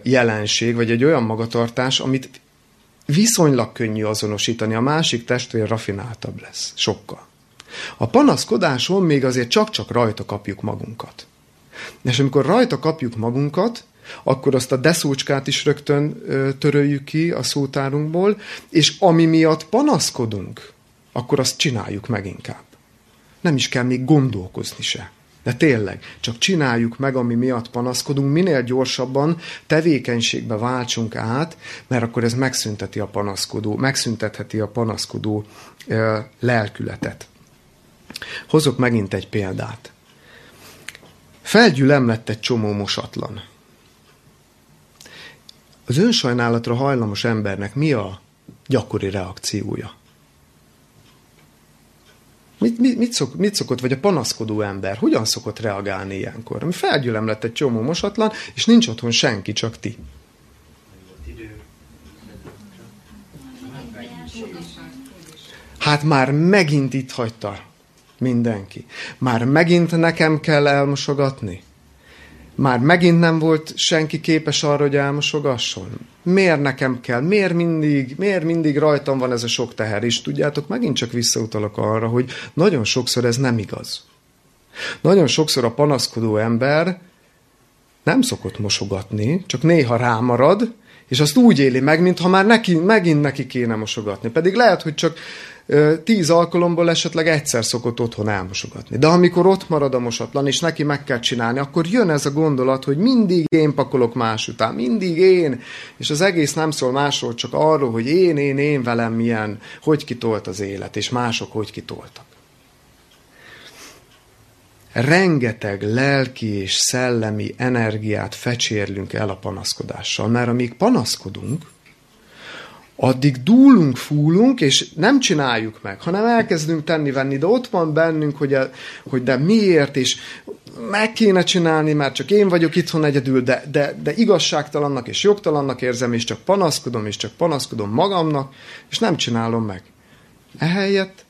A: jelenség, vagy egy olyan magatartás, amit viszonylag könnyű azonosítani, a másik testvér rafináltabb lesz, sokkal. A panaszkodáson még azért csak-csak rajta kapjuk magunkat. És amikor rajta kapjuk magunkat, akkor azt a deszócskát is rögtön töröljük ki a szótárunkból, és ami miatt panaszkodunk, akkor azt csináljuk meg inkább. Nem is kell még gondolkozni se. De tényleg, csak csináljuk meg, ami miatt panaszkodunk, minél gyorsabban tevékenységbe váltsunk át, mert akkor ez megszünteti a panaszkodó, megszüntetheti a panaszkodó ö, lelkületet. Hozok megint egy példát. Felgyülem lett egy csomó mosatlan. Az önsajnálatra hajlamos embernek mi a gyakori reakciója? Mit, mit, mit, szok, mit szokott, vagy a panaszkodó ember, hogyan szokott reagálni ilyenkor? Ami felgyülem lett egy csomó mosatlan, és nincs otthon senki, csak ti. Hát már megint itt hagyta mindenki. Már megint nekem kell elmosogatni? Már megint nem volt senki képes arra, hogy elmosogasson? Miért nekem kell? Miért mindig, miért mindig rajtam van ez a sok teher? És tudjátok, megint csak visszautalok arra, hogy nagyon sokszor ez nem igaz. Nagyon sokszor a panaszkodó ember nem szokott mosogatni, csak néha rámarad, és azt úgy éli meg, mintha már neki, megint neki kéne mosogatni. Pedig lehet, hogy csak tíz alkalomból esetleg egyszer szokott otthon elmosogatni. De amikor ott marad a mosatlan, és neki meg kell csinálni, akkor jön ez a gondolat, hogy mindig én pakolok más után, mindig én, és az egész nem szól másról, csak arról, hogy én, én, én velem milyen, hogy kitolt az élet, és mások hogy kitoltak. Rengeteg lelki és szellemi energiát fecsérlünk el a panaszkodással, mert amíg panaszkodunk, addig dúlunk, fúlunk, és nem csináljuk meg, hanem elkezdünk tenni-venni, de ott van bennünk, hogy, a, hogy de miért, és meg kéne csinálni, mert csak én vagyok itthon egyedül, de, de, de igazságtalannak és jogtalannak érzem, és csak panaszkodom, és csak panaszkodom magamnak, és nem csinálom meg. Ehelyett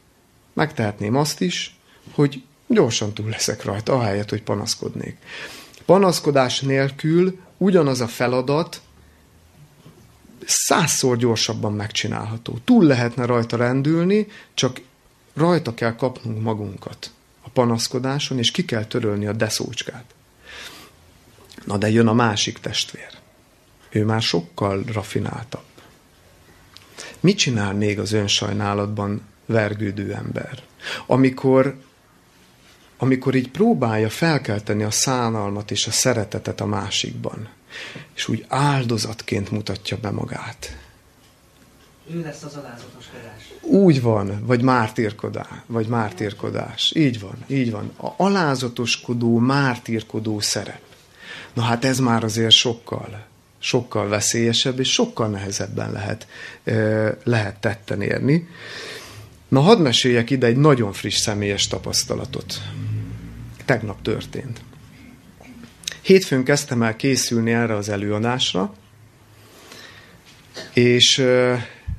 A: megtehetném azt is, hogy gyorsan túl leszek rajta, ahelyett, hogy panaszkodnék. Panaszkodás nélkül ugyanaz a feladat, százszor gyorsabban megcsinálható. Túl lehetne rajta rendülni, csak rajta kell kapnunk magunkat a panaszkodáson, és ki kell törölni a deszócskát. Na de jön a másik testvér. Ő már sokkal rafináltabb. Mit csinál még az önsajnálatban vergődő ember? Amikor, amikor így próbálja felkelteni a szánalmat és a szeretetet a másikban és úgy áldozatként mutatja be magát.
B: Ő lesz az alázatoskodás.
A: Úgy van, vagy mártírkodás, vagy mártírkodás. Így van, így van. A alázatoskodó, mártírkodó szerep. Na hát ez már azért sokkal, sokkal veszélyesebb, és sokkal nehezebben lehet, lehet tetten érni. Na hadd meséljek ide egy nagyon friss személyes tapasztalatot. Tegnap történt. Hétfőn kezdtem el készülni erre az előadásra, és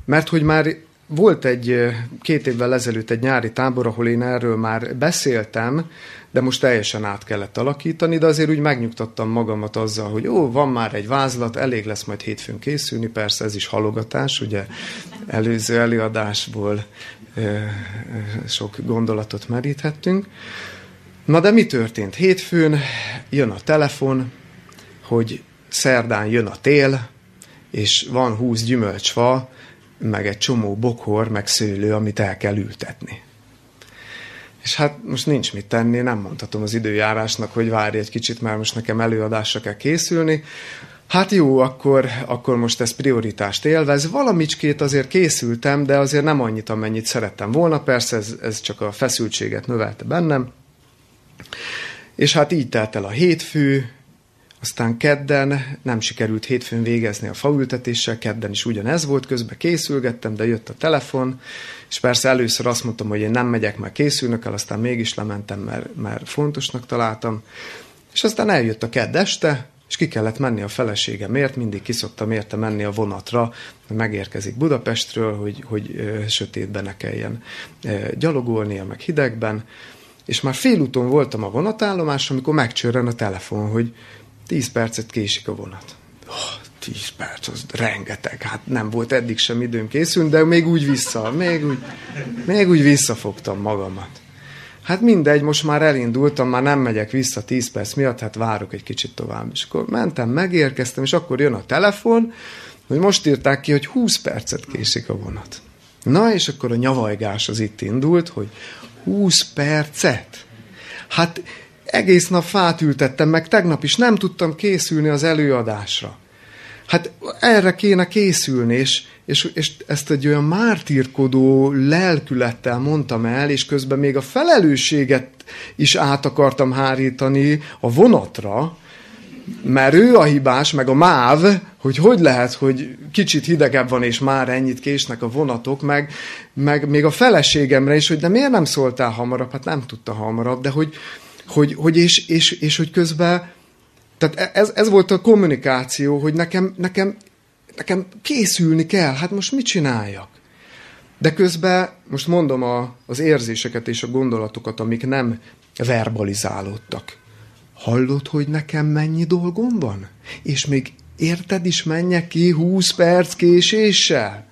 A: mert hogy már volt egy két évvel ezelőtt egy nyári tábor, ahol én erről már beszéltem, de most teljesen át kellett alakítani, de azért úgy megnyugtattam magamat azzal, hogy ó, van már egy vázlat, elég lesz majd hétfőn készülni, persze ez is halogatás, ugye előző előadásból sok gondolatot meríthettünk. Na de mi történt? Hétfőn jön a telefon, hogy szerdán jön a tél, és van húsz gyümölcsfa, meg egy csomó bokor, meg szőlő, amit el kell ültetni. És hát most nincs mit tenni, nem mondhatom az időjárásnak, hogy várj egy kicsit, mert most nekem előadásra kell készülni. Hát jó, akkor, akkor most ez prioritást élvez. Valamicskét azért készültem, de azért nem annyit, amennyit szerettem volna. Persze ez, ez csak a feszültséget növelte bennem. És hát így telt el a hétfő, aztán kedden nem sikerült hétfőn végezni a faültetéssel, kedden is ugyanez volt, közben készülgettem, de jött a telefon, és persze először azt mondtam, hogy én nem megyek, mert készülnök el, aztán mégis lementem, mert, mert fontosnak találtam. És aztán eljött a kedd este, és ki kellett menni a feleségemért, mindig kiszoktam érte menni a vonatra, megérkezik Budapestről, hogy, hogy sötétben ne kelljen gyalogolnia, meg hidegben, és már félúton voltam a vonatállomás, amikor megcsörren a telefon, hogy 10 percet késik a vonat. Oh, 10 perc, az rengeteg. Hát nem volt eddig sem időm készülni, de még úgy vissza, még úgy, még úgy visszafogtam magamat. Hát mindegy, most már elindultam, már nem megyek vissza 10 perc miatt, hát várok egy kicsit tovább. És akkor mentem, megérkeztem, és akkor jön a telefon, hogy most írták ki, hogy 20 percet késik a vonat. Na, és akkor a nyavajgás az itt indult, hogy 20 percet. Hát egész nap fát ültettem, meg tegnap is nem tudtam készülni az előadásra. Hát erre kéne készülni, és, és, és ezt egy olyan mártírkodó lelkülettel mondtam el, és közben még a felelősséget is át akartam hárítani a vonatra, mert ő a hibás, meg a MÁV, hogy hogy lehet, hogy kicsit hidegebb van, és már ennyit késnek a vonatok, meg, meg még a feleségemre is, hogy de miért nem szóltál hamarabb? Hát nem tudta hamarabb, de hogy, hogy, hogy és, és, és, hogy közben, tehát e, ez, ez volt a kommunikáció, hogy nekem, nekem, nekem készülni kell, hát most mit csináljak? De közben most mondom a, az érzéseket és a gondolatokat, amik nem verbalizálódtak. Hallod, hogy nekem mennyi dolgom van? És még érted is menjek ki 20 perc késéssel?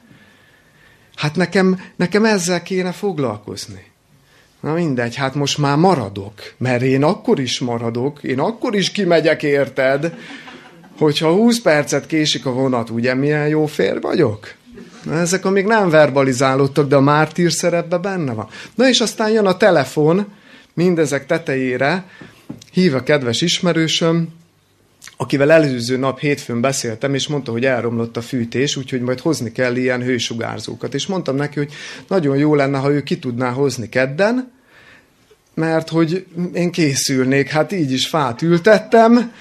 A: Hát nekem, nekem ezzel kéne foglalkozni. Na mindegy, hát most már maradok, mert én akkor is maradok, én akkor is kimegyek, érted? Hogyha 20 percet késik a vonat, ugye milyen jó fér vagyok? Na, ezek amíg nem verbalizálódtak, de a mártír szerepben benne van. Na és aztán jön a telefon, mindezek tetejére, hív a kedves ismerősöm, akivel előző nap hétfőn beszéltem, és mondta, hogy elromlott a fűtés, úgyhogy majd hozni kell ilyen hősugárzókat. És mondtam neki, hogy nagyon jó lenne, ha ő ki tudná hozni kedden, mert hogy én készülnék, hát így is fát ültettem,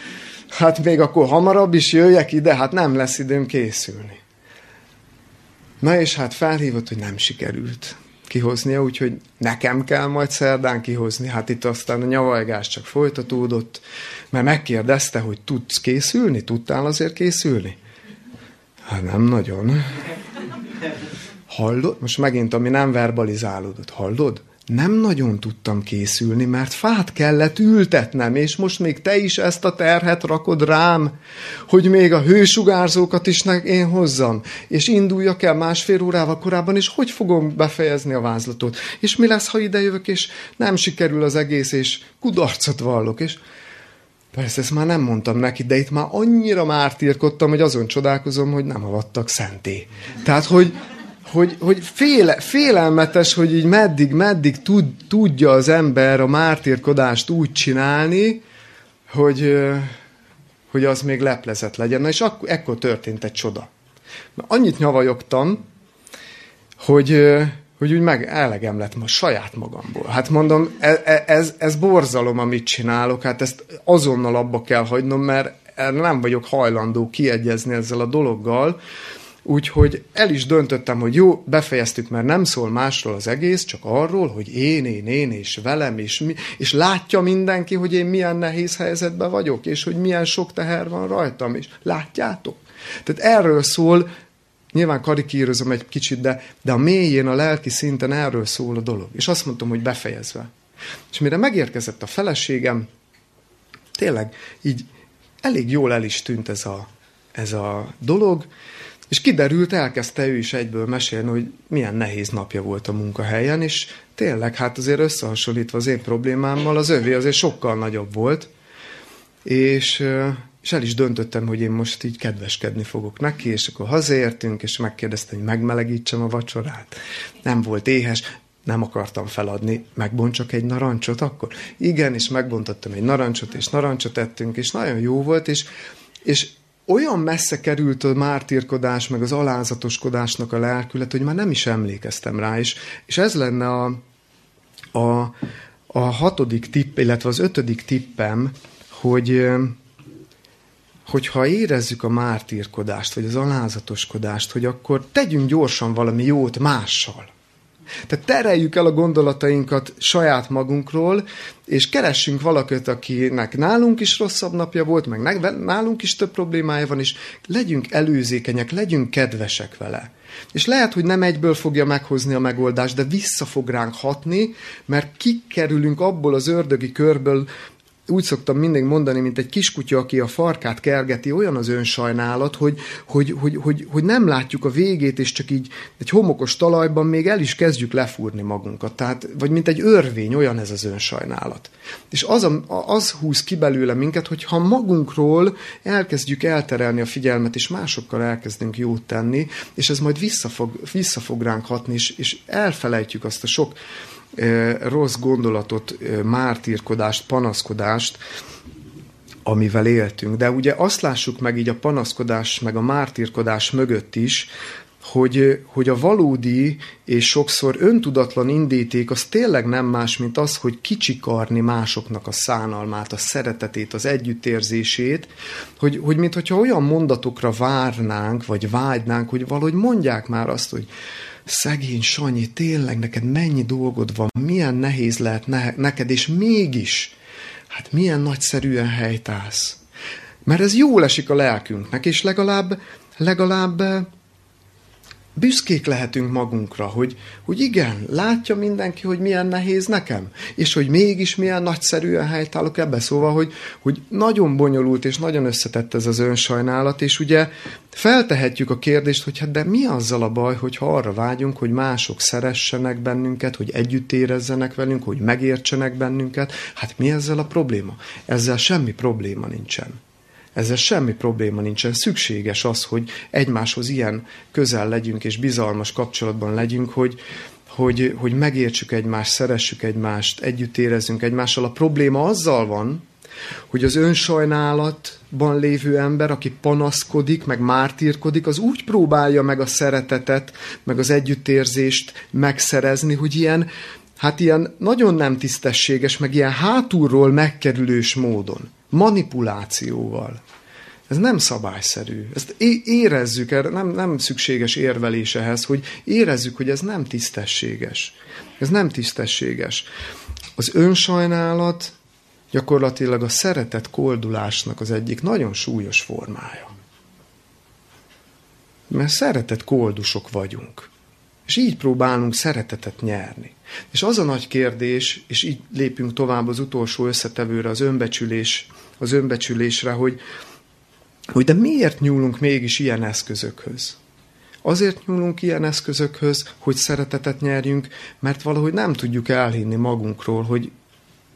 A: hát még akkor hamarabb is jöjjek ide, hát nem lesz időm készülni. Na és hát felhívott, hogy nem sikerült kihoznia, úgyhogy nekem kell majd szerdán kihozni. Hát itt aztán a nyavajgás csak folytatódott, mert megkérdezte, hogy tudsz készülni? Tudtál azért készülni? Hát nem nagyon. Hallod? Most megint, ami nem verbalizálódott. Hallod? Nem nagyon tudtam készülni, mert fát kellett ültetnem, és most még te is ezt a terhet rakod rám, hogy még a hősugárzókat is én hozzam, és induljak el másfél órával korábban, és hogy fogom befejezni a vázlatot, és mi lesz, ha idejövök, és nem sikerül az egész, és kudarcot vallok, és Persze, ezt már nem mondtam neki, de itt már annyira mártírkodtam, hogy azon csodálkozom, hogy nem avattak szenté. Tehát, hogy, hogy, hogy féle, félelmetes, hogy így meddig, meddig tud, tudja az ember a mártírkodást úgy csinálni, hogy, hogy az még leplezett legyen. Na és akkor, ekkor történt egy csoda. Annyit nyavajogtam, hogy, hogy úgy meg elegem lett ma saját magamból. Hát mondom, ez, e, ez, ez borzalom, amit csinálok, hát ezt azonnal abba kell hagynom, mert nem vagyok hajlandó kiegyezni ezzel a dologgal, Úgyhogy el is döntöttem, hogy jó, befejeztük, mert nem szól másról az egész, csak arról, hogy én, én, én, és velem, és, mi, és látja mindenki, hogy én milyen nehéz helyzetben vagyok, és hogy milyen sok teher van rajtam, és látjátok? Tehát erről szól, nyilván karikírozom egy kicsit, de, de a mélyén, a lelki szinten erről szól a dolog. És azt mondtam, hogy befejezve. És mire megérkezett a feleségem, tényleg így elég jól el is tűnt ez a, ez a dolog, és kiderült, elkezdte ő is egyből mesélni, hogy milyen nehéz napja volt a munkahelyen, és tényleg, hát azért összehasonlítva az én problémámmal, az övé azért sokkal nagyobb volt, és, és el is döntöttem, hogy én most így kedveskedni fogok neki, és akkor hazaértünk, és megkérdeztem, hogy megmelegítsem a vacsorát. Nem volt éhes, nem akartam feladni, megbontsak egy narancsot akkor? Igen, és megbontottam egy narancsot, és narancsot ettünk, és nagyon jó volt, és, és olyan messze került a mártírkodás, meg az alázatoskodásnak a lelkület, hogy már nem is emlékeztem rá, és, és ez lenne a, a, a hatodik tipp, illetve az ötödik tippem, hogy hogyha érezzük a mártírkodást, vagy az alázatoskodást, hogy akkor tegyünk gyorsan valami jót mással. Tehát tereljük el a gondolatainkat saját magunkról, és keressünk valakit, akinek nálunk is rosszabb napja volt, meg nálunk is több problémája van, és legyünk előzékenyek, legyünk kedvesek vele. És lehet, hogy nem egyből fogja meghozni a megoldást, de vissza fog ránk hatni, mert kikerülünk abból az ördögi körből, úgy szoktam mindig mondani, mint egy kiskutya, aki a farkát kergeti, olyan az önsajnálat, hogy, hogy, hogy, hogy, hogy nem látjuk a végét, és csak így egy homokos talajban még el is kezdjük lefúrni magunkat. Tehát, vagy mint egy örvény, olyan ez az önsajnálat. És az, a, az húz ki belőle minket, hogy ha magunkról elkezdjük elterelni a figyelmet, és másokkal elkezdünk jót tenni, és ez majd vissza fog, vissza fog ránk hatni, és, és elfelejtjük azt a sok rossz gondolatot, mártírkodást, panaszkodást, amivel éltünk. De ugye azt lássuk meg így a panaszkodás, meg a mártírkodás mögött is, hogy, hogy a valódi és sokszor öntudatlan indíték az tényleg nem más, mint az, hogy kicsikarni másoknak a szánalmát, a szeretetét, az együttérzését, hogy, hogy mintha olyan mondatokra várnánk, vagy vágynánk, hogy valahogy mondják már azt, hogy szegény Sanyi, tényleg neked mennyi dolgod van, milyen nehéz lehet ne- neked, és mégis, hát milyen nagyszerűen helytálsz. Mert ez jól esik a lelkünknek, és legalább, legalább büszkék lehetünk magunkra, hogy, hogy igen, látja mindenki, hogy milyen nehéz nekem, és hogy mégis milyen nagyszerűen helytállok ebbe. Szóval, hogy, hogy nagyon bonyolult és nagyon összetett ez az önsajnálat, és ugye feltehetjük a kérdést, hogy hát de mi azzal a baj, hogyha arra vágyunk, hogy mások szeressenek bennünket, hogy együtt érezzenek velünk, hogy megértsenek bennünket. Hát mi ezzel a probléma? Ezzel semmi probléma nincsen. Ezzel semmi probléma nincsen. Szükséges az, hogy egymáshoz ilyen közel legyünk és bizalmas kapcsolatban legyünk, hogy, hogy, hogy megértsük egymást, szeressük egymást, együtt érezzünk egymással. A probléma azzal van, hogy az önsajnálatban lévő ember, aki panaszkodik, meg mártírkodik, az úgy próbálja meg a szeretetet, meg az együttérzést megszerezni, hogy ilyen, hát ilyen nagyon nem tisztességes, meg ilyen hátulról megkerülős módon manipulációval. Ez nem szabályszerű. Ezt érezzük, erre nem, nem szükséges érvelés ehhez, hogy érezzük, hogy ez nem tisztességes. Ez nem tisztességes. Az önsajnálat gyakorlatilag a szeretet koldulásnak az egyik nagyon súlyos formája. Mert szeretett koldusok vagyunk. És így próbálunk szeretetet nyerni. És az a nagy kérdés, és így lépünk tovább az utolsó összetevőre, az önbecsülés, az önbecsülésre, hogy, hogy de miért nyúlunk mégis ilyen eszközökhöz? Azért nyúlunk ilyen eszközökhöz, hogy szeretetet nyerjünk, mert valahogy nem tudjuk elhinni magunkról, hogy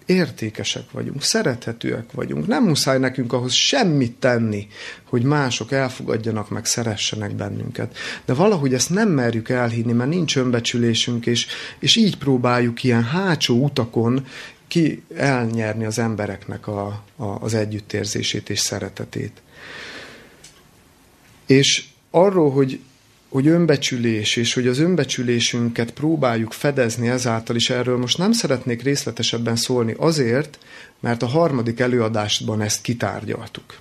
A: értékesek vagyunk, szerethetőek vagyunk. Nem muszáj nekünk ahhoz semmit tenni, hogy mások elfogadjanak meg, szeressenek bennünket. De valahogy ezt nem merjük elhinni, mert nincs önbecsülésünk, és, és így próbáljuk ilyen hátsó utakon ki elnyerni az embereknek a, a, az együttérzését és szeretetét. És arról, hogy hogy önbecsülés, és hogy az önbecsülésünket próbáljuk fedezni ezáltal is, erről most nem szeretnék részletesebben szólni azért, mert a harmadik előadásban ezt kitárgyaltuk.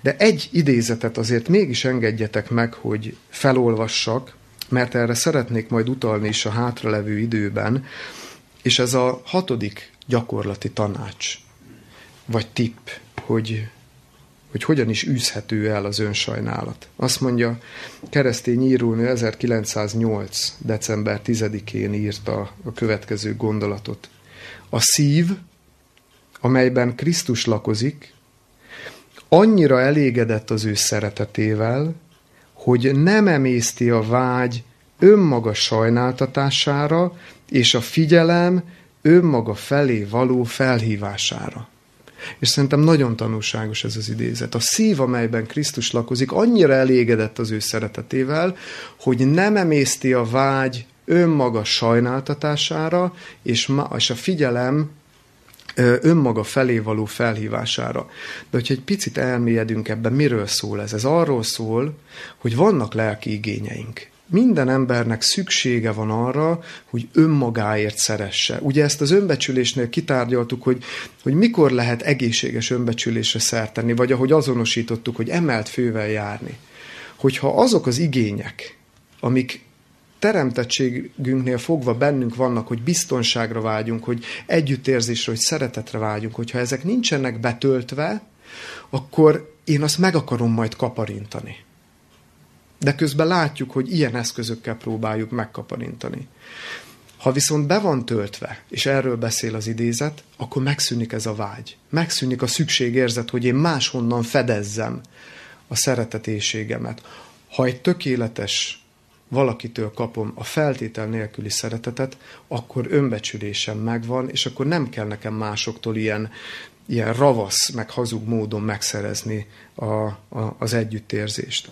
A: De egy idézetet azért mégis engedjetek meg, hogy felolvassak, mert erre szeretnék majd utalni is a hátralevő időben, és ez a hatodik gyakorlati tanács, vagy tipp, hogy hogy hogyan is űzhető el az önsajnálat. Azt mondja, keresztény írónő 1908. december 10-én írta a következő gondolatot. A szív, amelyben Krisztus lakozik, annyira elégedett az ő szeretetével, hogy nem emészti a vágy önmaga sajnáltatására és a figyelem önmaga felé való felhívására. És szerintem nagyon tanulságos ez az idézet. A szív, amelyben Krisztus lakozik, annyira elégedett az ő szeretetével, hogy nem emészti a vágy önmaga sajnáltatására, és, ma, és a figyelem önmaga felé való felhívására. De hogyha egy picit elmélyedünk ebben, miről szól ez? Ez arról szól, hogy vannak lelki igényeink minden embernek szüksége van arra, hogy önmagáért szeresse. Ugye ezt az önbecsülésnél kitárgyaltuk, hogy, hogy mikor lehet egészséges önbecsülésre szerteni, vagy ahogy azonosítottuk, hogy emelt fővel járni. Hogyha azok az igények, amik teremtettségünknél fogva bennünk vannak, hogy biztonságra vágyunk, hogy együttérzésre, hogy szeretetre vágyunk, hogyha ezek nincsenek betöltve, akkor én azt meg akarom majd kaparintani. De közben látjuk, hogy ilyen eszközökkel próbáljuk megkaparintani. Ha viszont be van töltve, és erről beszél az idézet, akkor megszűnik ez a vágy. Megszűnik a szükségérzet, hogy én máshonnan fedezzem a szeretetéségemet. Ha egy tökéletes valakitől kapom a feltétel nélküli szeretetet, akkor önbecsülésem megvan, és akkor nem kell nekem másoktól ilyen, ilyen ravasz, meg hazug módon megszerezni a, a, az együttérzést.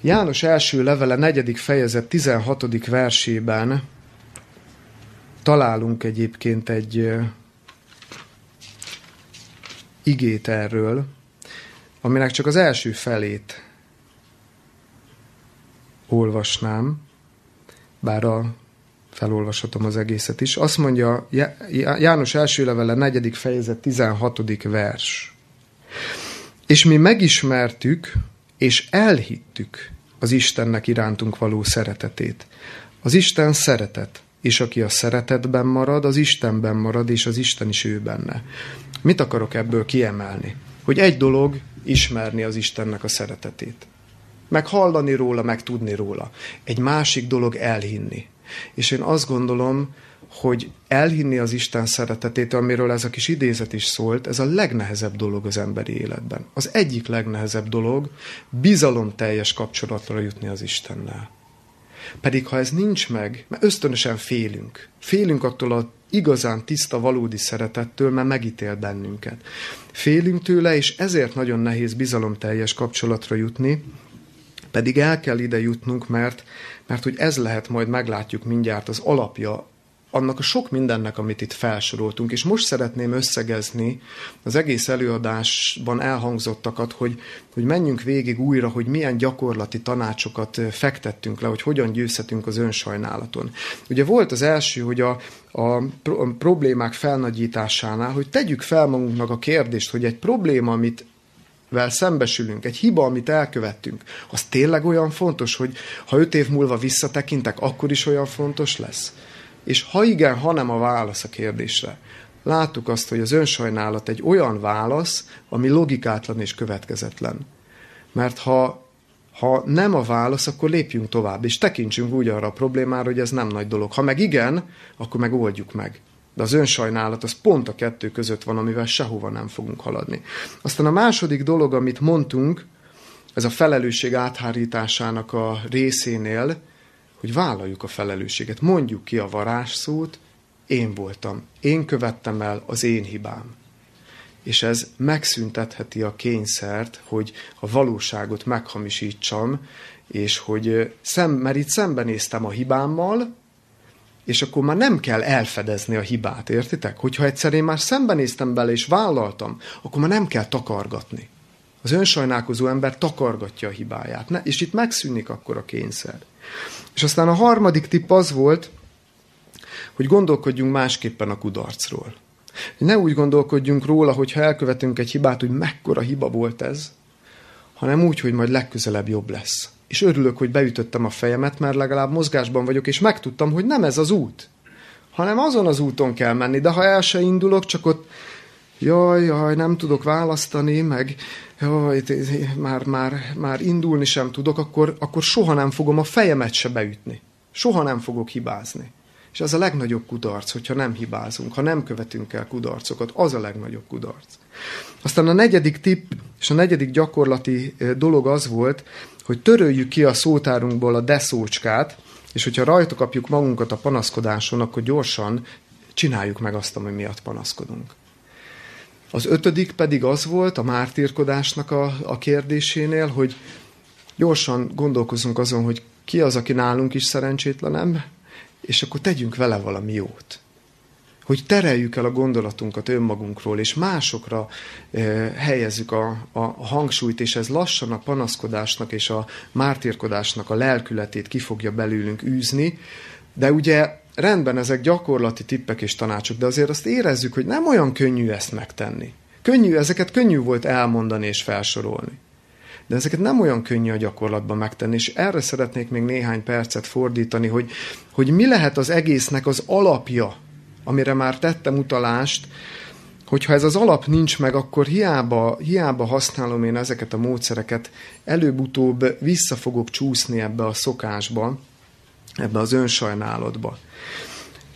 A: János első levele, negyedik fejezet, 16. versében találunk egyébként egy igét erről, aminek csak az első felét olvasnám, bár a felolvashatom az egészet is. Azt mondja János első levele, negyedik fejezet, 16. vers. És mi megismertük, és elhittük az Istennek irántunk való szeretetét. Az Isten szeretet, és aki a szeretetben marad, az Istenben marad, és az Isten is ő benne. Mit akarok ebből kiemelni? Hogy egy dolog ismerni az Istennek a szeretetét. Meg hallani róla, meg tudni róla. Egy másik dolog elhinni. És én azt gondolom, hogy elhinni az Isten szeretetét, amiről ez a kis idézet is szólt, ez a legnehezebb dolog az emberi életben. Az egyik legnehezebb dolog bizalomteljes kapcsolatra jutni az Istennel. Pedig ha ez nincs meg, mert ösztönösen félünk. Félünk attól a igazán tiszta, valódi szeretettől, mert megítél bennünket. Félünk tőle, és ezért nagyon nehéz bizalomteljes kapcsolatra jutni, pedig el kell ide jutnunk, mert, mert hogy ez lehet, majd meglátjuk mindjárt az alapja annak a sok mindennek, amit itt felsoroltunk, és most szeretném összegezni az egész előadásban elhangzottakat, hogy, hogy menjünk végig újra, hogy milyen gyakorlati tanácsokat fektettünk le, hogy hogyan győzhetünk az önsajnálaton. Ugye volt az első, hogy a, a problémák felnagyításánál, hogy tegyük fel magunknak a kérdést, hogy egy probléma, amit vel szembesülünk, egy hiba, amit elkövettünk, az tényleg olyan fontos, hogy ha öt év múlva visszatekintek, akkor is olyan fontos lesz? És ha igen, ha nem a válasz a kérdésre. Láttuk azt, hogy az önsajnálat egy olyan válasz, ami logikátlan és következetlen. Mert ha, ha nem a válasz, akkor lépjünk tovább, és tekintsünk úgy arra a problémára, hogy ez nem nagy dolog. Ha meg igen, akkor meg oldjuk meg. De az önsajnálat az pont a kettő között van, amivel sehova nem fogunk haladni. Aztán a második dolog, amit mondtunk, ez a felelősség áthárításának a részénél, hogy vállaljuk a felelősséget. Mondjuk ki a varázsszót, én voltam, én követtem el az én hibám. És ez megszüntetheti a kényszert, hogy a valóságot meghamisítsam, és hogy szem, mert itt szembenéztem a hibámmal, és akkor már nem kell elfedezni a hibát, értitek? Hogyha egyszer én már szembenéztem bele és vállaltam, akkor már nem kell takargatni. Az önsajnálkozó ember takargatja a hibáját, ne? és itt megszűnik akkor a kényszer. És aztán a harmadik tipp az volt, hogy gondolkodjunk másképpen a kudarcról. Ne úgy gondolkodjunk róla, hogy ha elkövetünk egy hibát, hogy mekkora hiba volt ez, hanem úgy, hogy majd legközelebb jobb lesz. És örülök, hogy beütöttem a fejemet, mert legalább mozgásban vagyok, és megtudtam, hogy nem ez az út, hanem azon az úton kell menni. De ha el se indulok, csak ott jaj, jaj, nem tudok választani, meg jaj, már, már, már indulni sem tudok, akkor, akkor soha nem fogom a fejemet se beütni. Soha nem fogok hibázni. És ez a legnagyobb kudarc, hogyha nem hibázunk, ha nem követünk el kudarcokat, az a legnagyobb kudarc. Aztán a negyedik tipp és a negyedik gyakorlati dolog az volt, hogy töröljük ki a szótárunkból a deszócskát, és hogyha rajta kapjuk magunkat a panaszkodáson, akkor gyorsan csináljuk meg azt, ami miatt panaszkodunk. Az ötödik pedig az volt a mártírkodásnak a, a kérdésénél, hogy gyorsan gondolkozunk azon, hogy ki az, aki nálunk is szerencsétlenem, és akkor tegyünk vele valami jót. Hogy tereljük el a gondolatunkat önmagunkról, és másokra eh, helyezzük a, a hangsúlyt, és ez lassan a panaszkodásnak és a mártírkodásnak a lelkületét ki fogja belőlünk űzni. De ugye rendben, ezek gyakorlati tippek és tanácsok, de azért azt érezzük, hogy nem olyan könnyű ezt megtenni. Könnyű, ezeket könnyű volt elmondani és felsorolni. De ezeket nem olyan könnyű a gyakorlatban megtenni, és erre szeretnék még néhány percet fordítani, hogy, hogy mi lehet az egésznek az alapja, amire már tettem utalást, hogyha ez az alap nincs meg, akkor hiába, hiába használom én ezeket a módszereket, előbb-utóbb vissza fogok csúszni ebbe a szokásba, ebbe az önsajnálatba.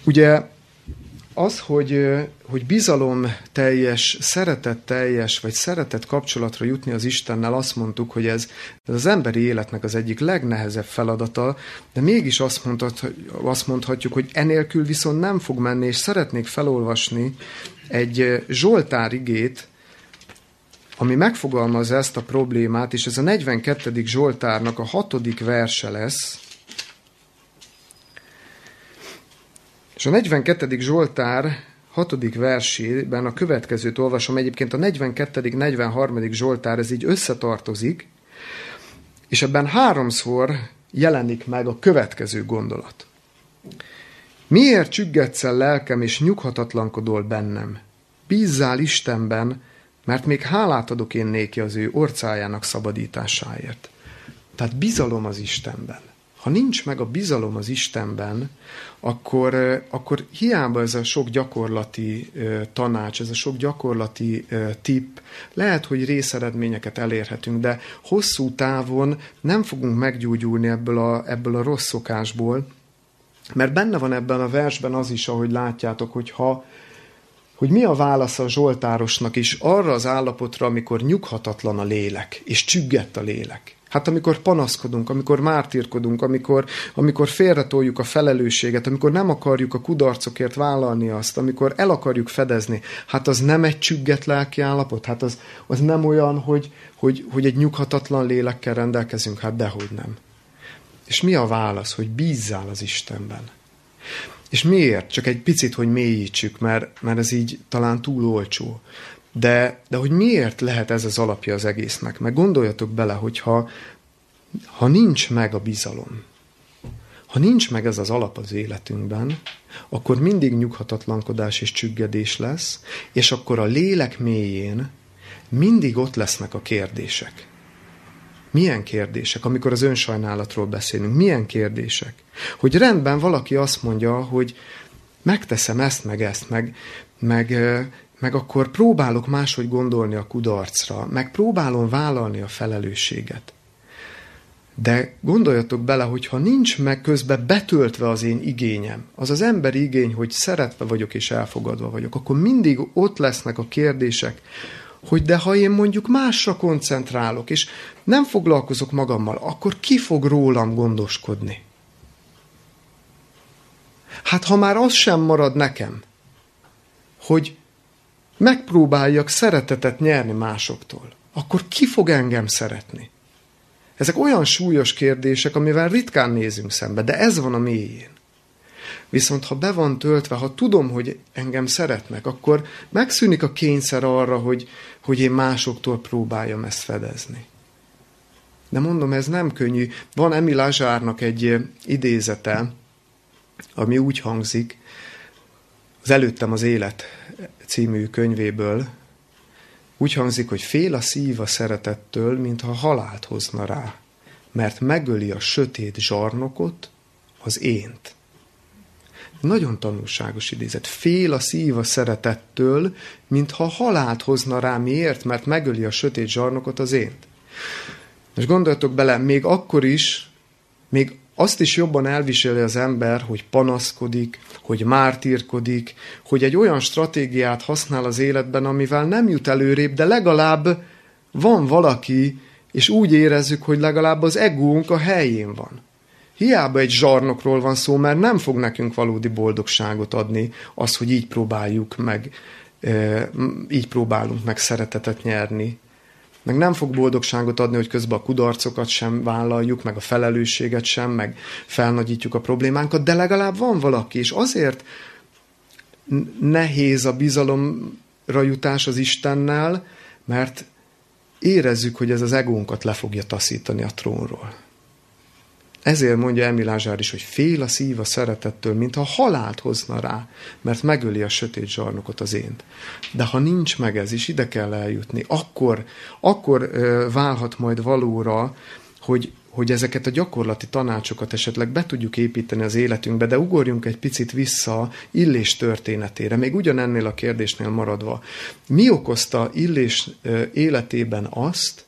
A: Ugye az, hogy, hogy bizalom teljes, szeretet teljes, vagy szeretet kapcsolatra jutni az Istennel, azt mondtuk, hogy ez, ez az emberi életnek az egyik legnehezebb feladata, de mégis azt, mondhat, azt mondhatjuk, hogy enélkül viszont nem fog menni, és szeretnék felolvasni egy Zsoltár igét, ami megfogalmazza ezt a problémát, és ez a 42. Zsoltárnak a hatodik verse lesz, És a 42. Zsoltár 6. versében a következőt olvasom, egyébként a 42. 43. Zsoltár, ez így összetartozik, és ebben háromszor jelenik meg a következő gondolat. Miért csüggetsz el lelkem, és nyughatatlankodol bennem? Bízzál Istenben, mert még hálát adok én néki az ő orcájának szabadításáért. Tehát bizalom az Istenben ha nincs meg a bizalom az Istenben, akkor, akkor hiába ez a sok gyakorlati tanács, ez a sok gyakorlati tipp, lehet, hogy részeredményeket elérhetünk, de hosszú távon nem fogunk meggyógyulni ebből a, ebből a rossz szokásból, mert benne van ebben a versben az is, ahogy látjátok, hogy ha hogy mi a válasz a Zsoltárosnak is arra az állapotra, amikor nyughatatlan a lélek, és csüggett a lélek. Hát amikor panaszkodunk, amikor mártírkodunk, amikor, amikor félretoljuk a felelősséget, amikor nem akarjuk a kudarcokért vállalni azt, amikor el akarjuk fedezni, hát az nem egy csügget lelki állapot, hát az, az nem olyan, hogy, hogy, hogy egy nyughatatlan lélekkel rendelkezünk, hát dehogy nem. És mi a válasz, hogy bízzál az Istenben? És miért? Csak egy picit, hogy mélyítsük, mert, mert ez így talán túl olcsó. De, de hogy miért lehet ez az alapja az egésznek? Meg gondoljatok bele, hogyha ha nincs meg a bizalom, ha nincs meg ez az alap az életünkben, akkor mindig nyughatatlankodás és csüggedés lesz, és akkor a lélek mélyén mindig ott lesznek a kérdések. Milyen kérdések, amikor az önsajnálatról beszélünk? Milyen kérdések? Hogy rendben valaki azt mondja, hogy megteszem ezt, meg ezt, meg, meg meg akkor próbálok máshogy gondolni a kudarcra, meg próbálom vállalni a felelősséget. De gondoljatok bele, hogy ha nincs meg közben betöltve az én igényem, az az emberi igény, hogy szeretve vagyok és elfogadva vagyok, akkor mindig ott lesznek a kérdések, hogy de ha én mondjuk másra koncentrálok, és nem foglalkozok magammal, akkor ki fog rólam gondoskodni? Hát ha már az sem marad nekem, hogy megpróbáljak szeretetet nyerni másoktól, akkor ki fog engem szeretni? Ezek olyan súlyos kérdések, amivel ritkán nézünk szembe, de ez van a mélyén. Viszont ha be van töltve, ha tudom, hogy engem szeretnek, akkor megszűnik a kényszer arra, hogy, hogy én másoktól próbáljam ezt fedezni. De mondom, ez nem könnyű. Van Emil Azsárnak egy idézete, ami úgy hangzik, az Előttem az élet című könyvéből úgy hangzik, hogy fél a szív a szeretettől, mintha halált hozna rá, mert megöli a sötét zsarnokot, az ént. Nagyon tanulságos idézet. Fél a szív a szeretettől, mintha halált hozna rá. Miért? Mert megöli a sötét zsarnokot, az ént. És gondoljatok bele, még akkor is, még azt is jobban elviseli az ember, hogy panaszkodik, hogy mártírkodik, hogy egy olyan stratégiát használ az életben, amivel nem jut előrébb, de legalább van valaki, és úgy érezzük, hogy legalább az egónk a helyén van. Hiába egy zsarnokról van szó, mert nem fog nekünk valódi boldogságot adni az, hogy így próbáljuk meg, így próbálunk meg szeretetet nyerni, meg nem fog boldogságot adni, hogy közben a kudarcokat sem vállaljuk, meg a felelősséget sem, meg felnagyítjuk a problémánkat, de legalább van valaki, és azért nehéz a bizalomra jutás az Istennel, mert érezzük, hogy ez az egónkat le fogja taszítani a trónról. Ezért mondja Emil Ázsár is, hogy fél a szív a szeretettől, mintha halált hozna rá, mert megöli a sötét zsarnokot az ént. De ha nincs meg ez, és ide kell eljutni, akkor, akkor válhat majd valóra, hogy, hogy ezeket a gyakorlati tanácsokat esetleg be tudjuk építeni az életünkbe, de ugorjunk egy picit vissza Illés történetére, még ugyanennél a kérdésnél maradva. Mi okozta Illés életében azt,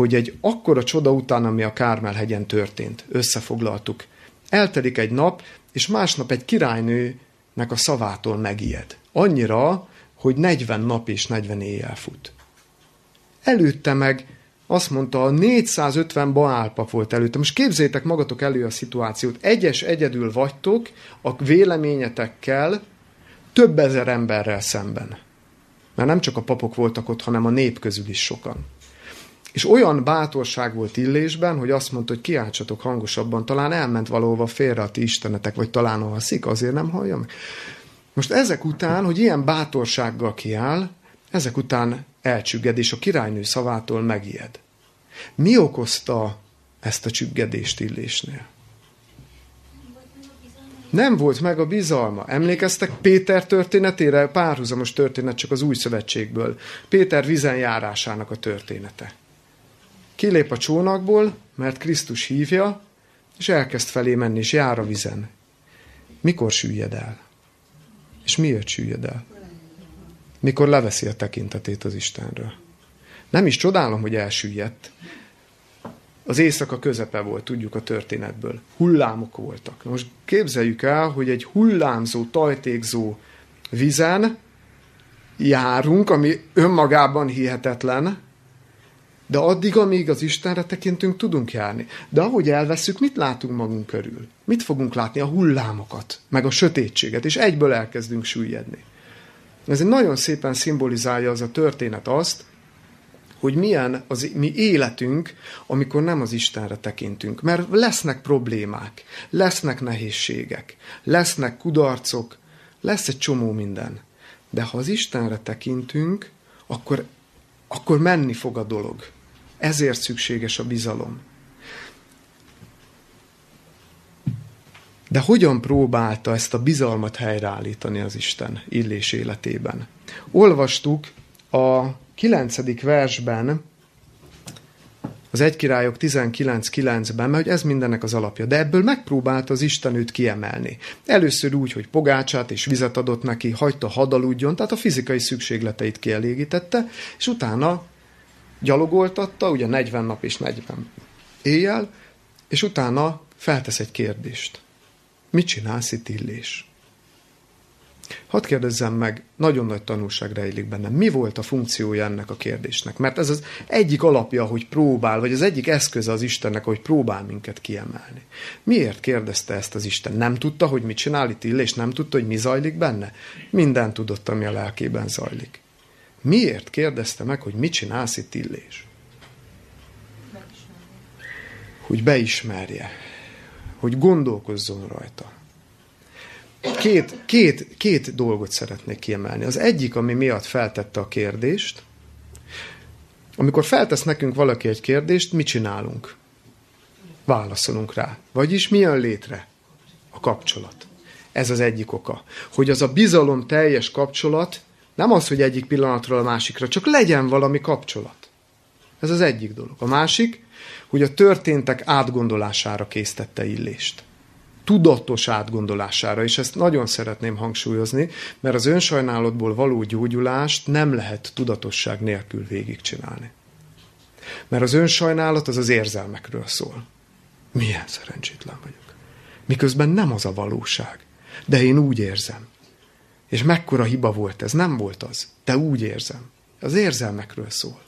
A: hogy egy akkora csoda után, ami a Kármel hegyen történt, összefoglaltuk, Eltelik egy nap, és másnap egy királynőnek a szavától megijed. Annyira, hogy 40 nap és 40 éjjel fut. Előtte meg azt mondta, a 450 baálpap volt előtte. Most képzétek magatok elő a szituációt. Egyes egyedül vagytok a véleményetekkel több ezer emberrel szemben. Mert nem csak a papok voltak ott, hanem a nép közül is sokan. És olyan bátorság volt illésben, hogy azt mondta, hogy kiáltsatok hangosabban, talán elment valahova félre a ti istenetek, vagy talán alszik, azért nem hallja meg. Most ezek után, hogy ilyen bátorsággal kiáll, ezek után elcsügged, és a királynő szavától megijed. Mi okozta ezt a csüggedést illésnél? Nem volt meg a bizalma. Emlékeztek Péter történetére? Párhuzamos történet csak az új szövetségből. Péter vizen járásának a története. Kilép a csónakból, mert Krisztus hívja, és elkezd felé menni, és jár a vizen. Mikor süllyed el? És miért süllyed el? Mikor leveszi a tekintetét az Istenről. Nem is csodálom, hogy elsüllyedt. Az éjszaka közepe volt, tudjuk a történetből. Hullámok voltak. Most képzeljük el, hogy egy hullámzó, tajtékzó vizen járunk, ami önmagában hihetetlen, de addig, amíg az Istenre tekintünk, tudunk járni. De ahogy elveszük, mit látunk magunk körül? Mit fogunk látni? A hullámokat, meg a sötétséget, és egyből elkezdünk süllyedni. Ez egy nagyon szépen szimbolizálja az a történet azt, hogy milyen az mi életünk, amikor nem az Istenre tekintünk. Mert lesznek problémák, lesznek nehézségek, lesznek kudarcok, lesz egy csomó minden. De ha az Istenre tekintünk, akkor, akkor menni fog a dolog. Ezért szükséges a bizalom. De hogyan próbálta ezt a bizalmat helyreállítani az Isten illés életében? Olvastuk a 9. versben, az egy királyok 19.9-ben, mert hogy ez mindennek az alapja. De ebből megpróbált az Isten őt kiemelni. Először úgy, hogy pogácsát és vizet adott neki, hagyta hadaludjon, tehát a fizikai szükségleteit kielégítette, és utána gyalogoltatta, ugye 40 nap és 40 éjjel, és utána feltesz egy kérdést. Mit csinálsz itt illés? Hadd kérdezzem meg, nagyon nagy tanulság rejlik bennem. Mi volt a funkciója ennek a kérdésnek? Mert ez az egyik alapja, hogy próbál, vagy az egyik eszköze az Istennek, hogy próbál minket kiemelni. Miért kérdezte ezt az Isten? Nem tudta, hogy mit csinál itt illés? Nem tudta, hogy mi zajlik benne? Minden tudott, ami a lelkében zajlik. Miért kérdezte meg, hogy mit csinálsz itt illés? Hogy beismerje. Hogy gondolkozzon rajta. Két, két, két dolgot szeretnék kiemelni. Az egyik, ami miatt feltette a kérdést, amikor feltesz nekünk valaki egy kérdést, mit csinálunk? Válaszolunk rá. Vagyis mi jön létre? A kapcsolat. Ez az egyik oka. Hogy az a bizalom teljes kapcsolat nem az, hogy egyik pillanatról a másikra, csak legyen valami kapcsolat. Ez az egyik dolog. A másik, hogy a történtek átgondolására késztette illést. Tudatos átgondolására, és ezt nagyon szeretném hangsúlyozni, mert az önsajnálatból való gyógyulást nem lehet tudatosság nélkül végigcsinálni. Mert az önsajnálat az az érzelmekről szól. Milyen szerencsétlen vagyok. Miközben nem az a valóság. De én úgy érzem. És mekkora hiba volt ez? Nem volt az. De úgy érzem. Az érzelmekről szól.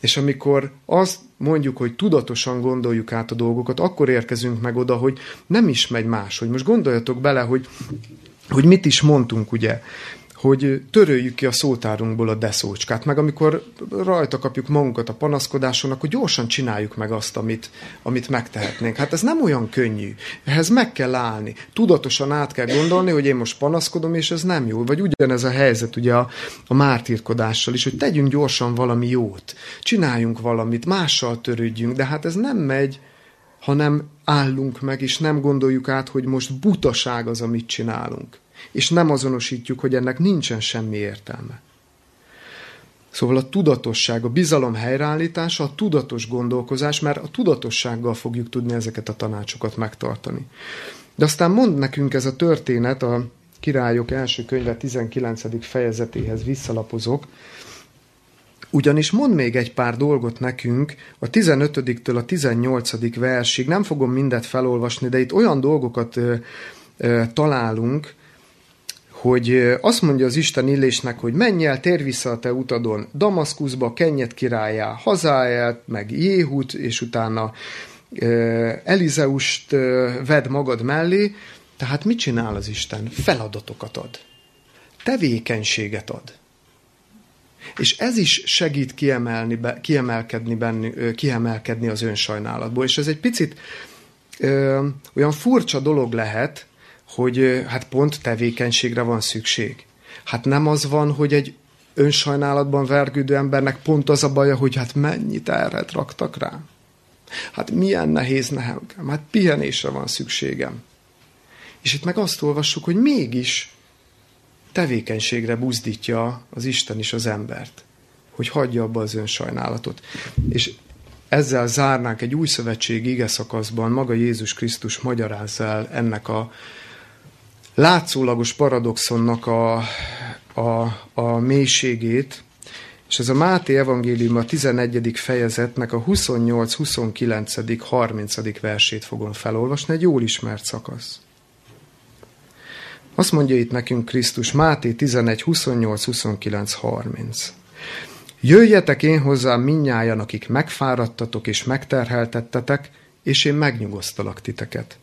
A: És amikor azt mondjuk, hogy tudatosan gondoljuk át a dolgokat, akkor érkezünk meg oda, hogy nem is megy más. Hogy most gondoljatok bele, hogy, hogy mit is mondtunk, ugye hogy töröljük ki a szótárunkból a deszócskát, meg amikor rajta kapjuk magunkat a panaszkodáson, akkor gyorsan csináljuk meg azt, amit, amit megtehetnénk. Hát ez nem olyan könnyű. Ehhez meg kell állni. Tudatosan át kell gondolni, hogy én most panaszkodom, és ez nem jó. Vagy ugyanez a helyzet ugye a, a mártírkodással is, hogy tegyünk gyorsan valami jót. Csináljunk valamit, mással törődjünk, de hát ez nem megy, hanem állunk meg, és nem gondoljuk át, hogy most butaság az, amit csinálunk és nem azonosítjuk, hogy ennek nincsen semmi értelme. Szóval a tudatosság, a bizalom helyreállítása, a tudatos gondolkozás, mert a tudatossággal fogjuk tudni ezeket a tanácsokat megtartani. De aztán mond nekünk ez a történet, a Királyok első könyve 19. fejezetéhez visszalapozok, Ugyanis mond még egy pár dolgot nekünk a 15-től a 18. versig, nem fogom mindet felolvasni, de itt olyan dolgokat ö, ö, találunk, hogy azt mondja az Isten illésnek, hogy menj el, tér vissza a te utadon Damaszkuszba, Kenyet királyá, hazáját, meg Jéhut, és utána Elizeust vedd magad mellé. Tehát mit csinál az Isten? Feladatokat ad. Tevékenységet ad. És ez is segít kiemelni, kiemelkedni, benni, kiemelkedni az önsajnálatból. És ez egy picit ö, olyan furcsa dolog lehet, hogy hát pont tevékenységre van szükség. Hát nem az van, hogy egy önsajnálatban vergődő embernek pont az a baja, hogy hát mennyit erre raktak rá. Hát milyen nehéz nekem, hát pihenésre van szükségem. És itt meg azt olvassuk, hogy mégis tevékenységre buzdítja az Isten is az embert, hogy hagyja abba az önsajnálatot. És ezzel zárnánk egy új szövetség ige szakaszban, maga Jézus Krisztus magyarázza el ennek a látszólagos paradoxonnak a, a, a mélységét, és ez a Máté evangélium a 11. fejezetnek a 28, 29, 30. versét fogom felolvasni, egy jól ismert szakasz. Azt mondja itt nekünk Krisztus, Máté 11, 28, 29, 30. Jöjjetek én hozzám minnyájan, akik megfáradtatok és megterheltettetek, és én megnyugosztalak titeket.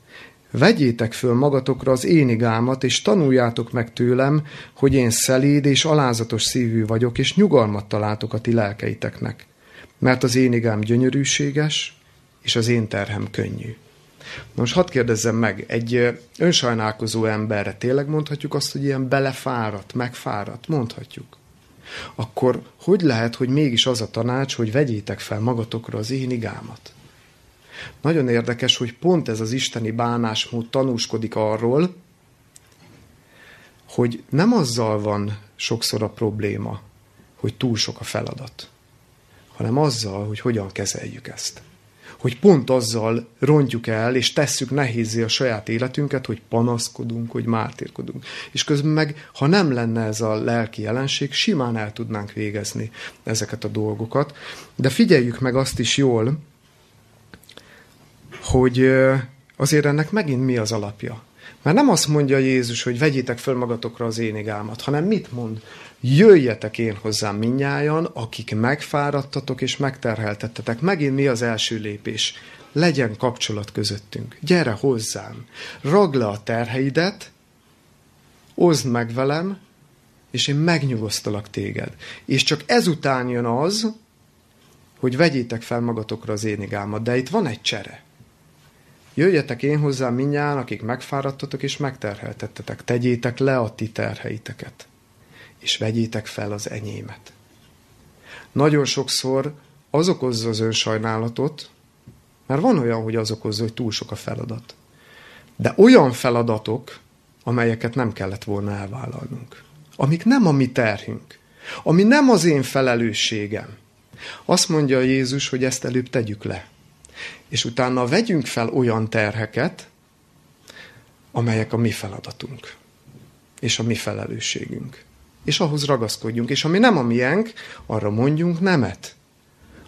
A: Vegyétek föl magatokra az én igámat, és tanuljátok meg tőlem, hogy én szeléd és alázatos szívű vagyok, és nyugalmat találtok a ti lelkeiteknek. Mert az én igám gyönyörűséges, és az én terhem könnyű. Most hadd kérdezzem meg, egy önsajnálkozó emberre tényleg mondhatjuk azt, hogy ilyen belefáradt, megfáradt? Mondhatjuk. Akkor hogy lehet, hogy mégis az a tanács, hogy vegyétek fel magatokra az én igámat? Nagyon érdekes, hogy pont ez az isteni bánásmód tanúskodik arról, hogy nem azzal van sokszor a probléma, hogy túl sok a feladat, hanem azzal, hogy hogyan kezeljük ezt. Hogy pont azzal rontjuk el, és tesszük nehézé a saját életünket, hogy panaszkodunk, hogy mártírkodunk. És közben meg, ha nem lenne ez a lelki jelenség, simán el tudnánk végezni ezeket a dolgokat. De figyeljük meg azt is jól, hogy azért ennek megint mi az alapja. Mert nem azt mondja Jézus, hogy vegyétek föl magatokra az én igámat, hanem mit mond? Jöjjetek én hozzám minnyájan, akik megfáradtatok és megterheltettetek. Megint mi az első lépés? Legyen kapcsolat közöttünk. Gyere hozzám. Ragd le a terheidet, oszd meg velem, és én megnyugosztalak téged. És csak ezután jön az, hogy vegyétek fel magatokra az én igámat. De itt van egy csere. Jöjjetek én hozzám minnyáján, akik megfáradtatok és megterheltettetek. Tegyétek le a ti terheiteket, és vegyétek fel az enyémet. Nagyon sokszor az okozza az önsajnálatot, mert van olyan, hogy az okozza, hogy túl sok a feladat. De olyan feladatok, amelyeket nem kellett volna elvállalnunk. Amik nem a mi terhünk. Ami nem az én felelősségem. Azt mondja Jézus, hogy ezt előbb tegyük le és utána vegyünk fel olyan terheket, amelyek a mi feladatunk, és a mi felelősségünk. És ahhoz ragaszkodjunk. És ami nem a miénk, arra mondjunk nemet.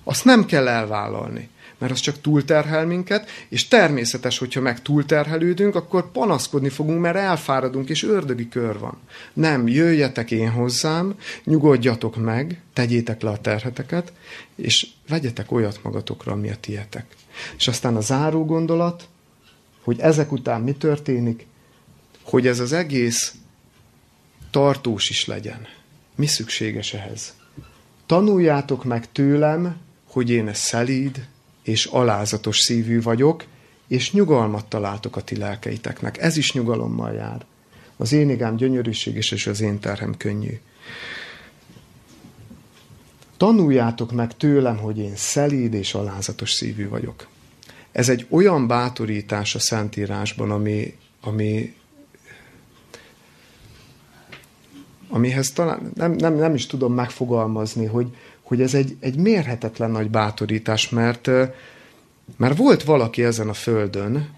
A: Azt nem kell elvállalni, mert az csak túlterhel minket, és természetes, hogyha meg túlterhelődünk, akkor panaszkodni fogunk, mert elfáradunk, és ördögi kör van. Nem, jöjjetek én hozzám, nyugodjatok meg, tegyétek le a terheteket, és vegyetek olyat magatokra, ami a tietek. És aztán a záró gondolat, hogy ezek után mi történik, hogy ez az egész tartós is legyen. Mi szükséges ehhez? Tanuljátok meg tőlem, hogy én szelíd és alázatos szívű vagyok, és nyugalmat találtok a ti lelkeiteknek. Ez is nyugalommal jár. Az én igám gyönyörűséges, és az én terhem könnyű. Tanuljátok meg tőlem, hogy én szelíd és alázatos szívű vagyok. Ez egy olyan bátorítás a Szentírásban, ami, ami amihez talán nem, nem, nem is tudom megfogalmazni, hogy, hogy ez egy, egy mérhetetlen nagy bátorítás, mert, mert volt valaki ezen a földön,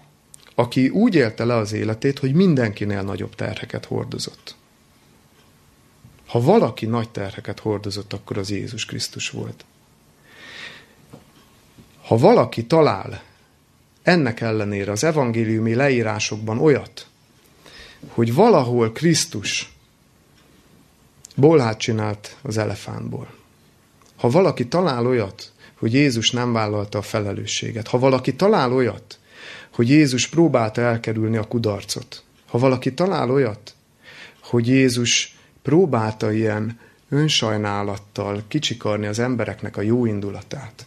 A: aki úgy élte le az életét, hogy mindenkinél nagyobb terheket hordozott. Ha valaki nagy terheket hordozott, akkor az Jézus Krisztus volt. Ha valaki talál ennek ellenére az evangéliumi leírásokban olyat, hogy valahol Krisztus bolhát csinált az elefántból. Ha valaki talál olyat, hogy Jézus nem vállalta a felelősséget, ha valaki talál olyat, hogy Jézus próbálta elkerülni a kudarcot, ha valaki talál olyat, hogy Jézus próbálta ilyen önsajnálattal kicsikarni az embereknek a jó indulatát,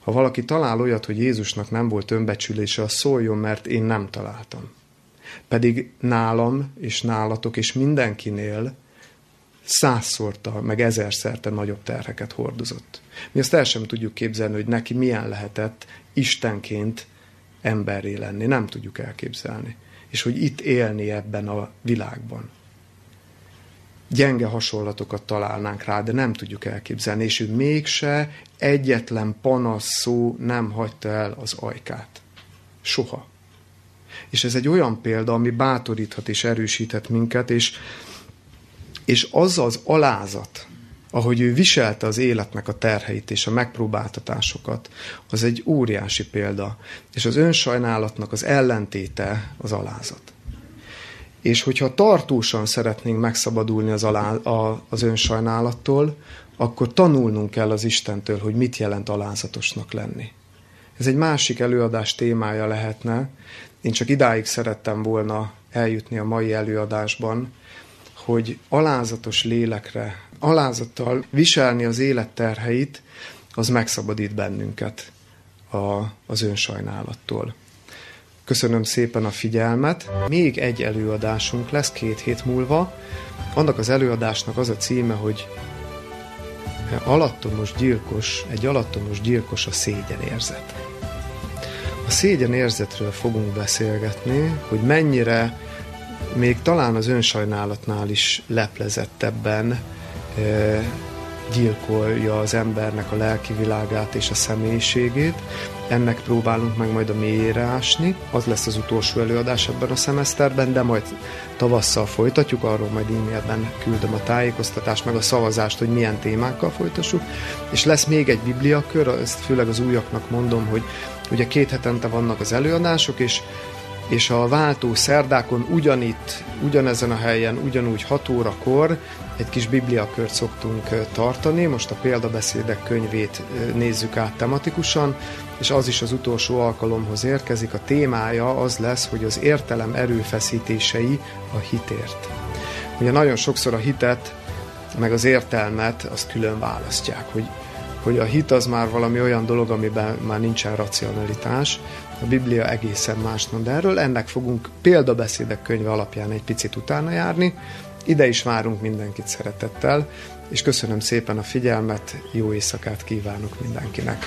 A: ha valaki talál olyat, hogy Jézusnak nem volt önbecsülése, az szóljon, mert én nem találtam. Pedig nálam és nálatok és mindenkinél százszorta, meg ezerszerte nagyobb terheket hordozott. Mi azt el sem tudjuk képzelni, hogy neki milyen lehetett Istenként emberré lenni. Nem tudjuk elképzelni. És hogy itt élni ebben a világban. Gyenge hasonlatokat találnánk rá, de nem tudjuk elképzelni. És ő mégse egyetlen panasz szó nem hagyta el az ajkát. Soha. És ez egy olyan példa, ami bátoríthat és erősíthet minket, és, és az az alázat, ahogy ő viselte az életnek a terheit és a megpróbáltatásokat, az egy óriási példa. És az önsajnálatnak az ellentéte az alázat. És hogyha tartósan szeretnénk megszabadulni az, alá, a, az önsajnálattól, akkor tanulnunk kell az Istentől, hogy mit jelent alázatosnak lenni. Ez egy másik előadás témája lehetne. Én csak idáig szerettem volna eljutni a mai előadásban, hogy alázatos lélekre, alázattal viselni az életterheit, az megszabadít bennünket a, az önsajnálattól. Köszönöm szépen a figyelmet. Még egy előadásunk lesz két hét múlva. Annak az előadásnak az a címe, hogy alattomos gyilkos, egy alattomos gyilkos a szégyenérzet. A szégyenérzetről fogunk beszélgetni, hogy mennyire még talán az önsajnálatnál is leplezettebben gyilkolja az embernek a lelki világát és a személyiségét. Ennek próbálunk meg majd a mélyére ásni. Az lesz az utolsó előadás ebben a szemeszterben, de majd tavasszal folytatjuk, arról majd e-mailben küldöm a tájékoztatást, meg a szavazást, hogy milyen témákkal folytassuk. És lesz még egy bibliakör, ezt főleg az újaknak mondom, hogy ugye két hetente vannak az előadások, és és a váltó szerdákon ugyanitt, ugyanezen a helyen, ugyanúgy 6 órakor egy kis bibliakört szoktunk tartani. Most a példabeszédek könyvét nézzük át tematikusan, és az is az utolsó alkalomhoz érkezik. A témája az lesz, hogy az értelem erőfeszítései a hitért. Ugye nagyon sokszor a hitet, meg az értelmet azt külön választják, hogy hogy a hit az már valami olyan dolog, amiben már nincsen racionalitás, a Biblia egészen más mond erről, ennek fogunk példabeszédek könyve alapján egy picit utána járni. Ide is várunk mindenkit szeretettel, és köszönöm szépen a figyelmet, jó éjszakát kívánok mindenkinek!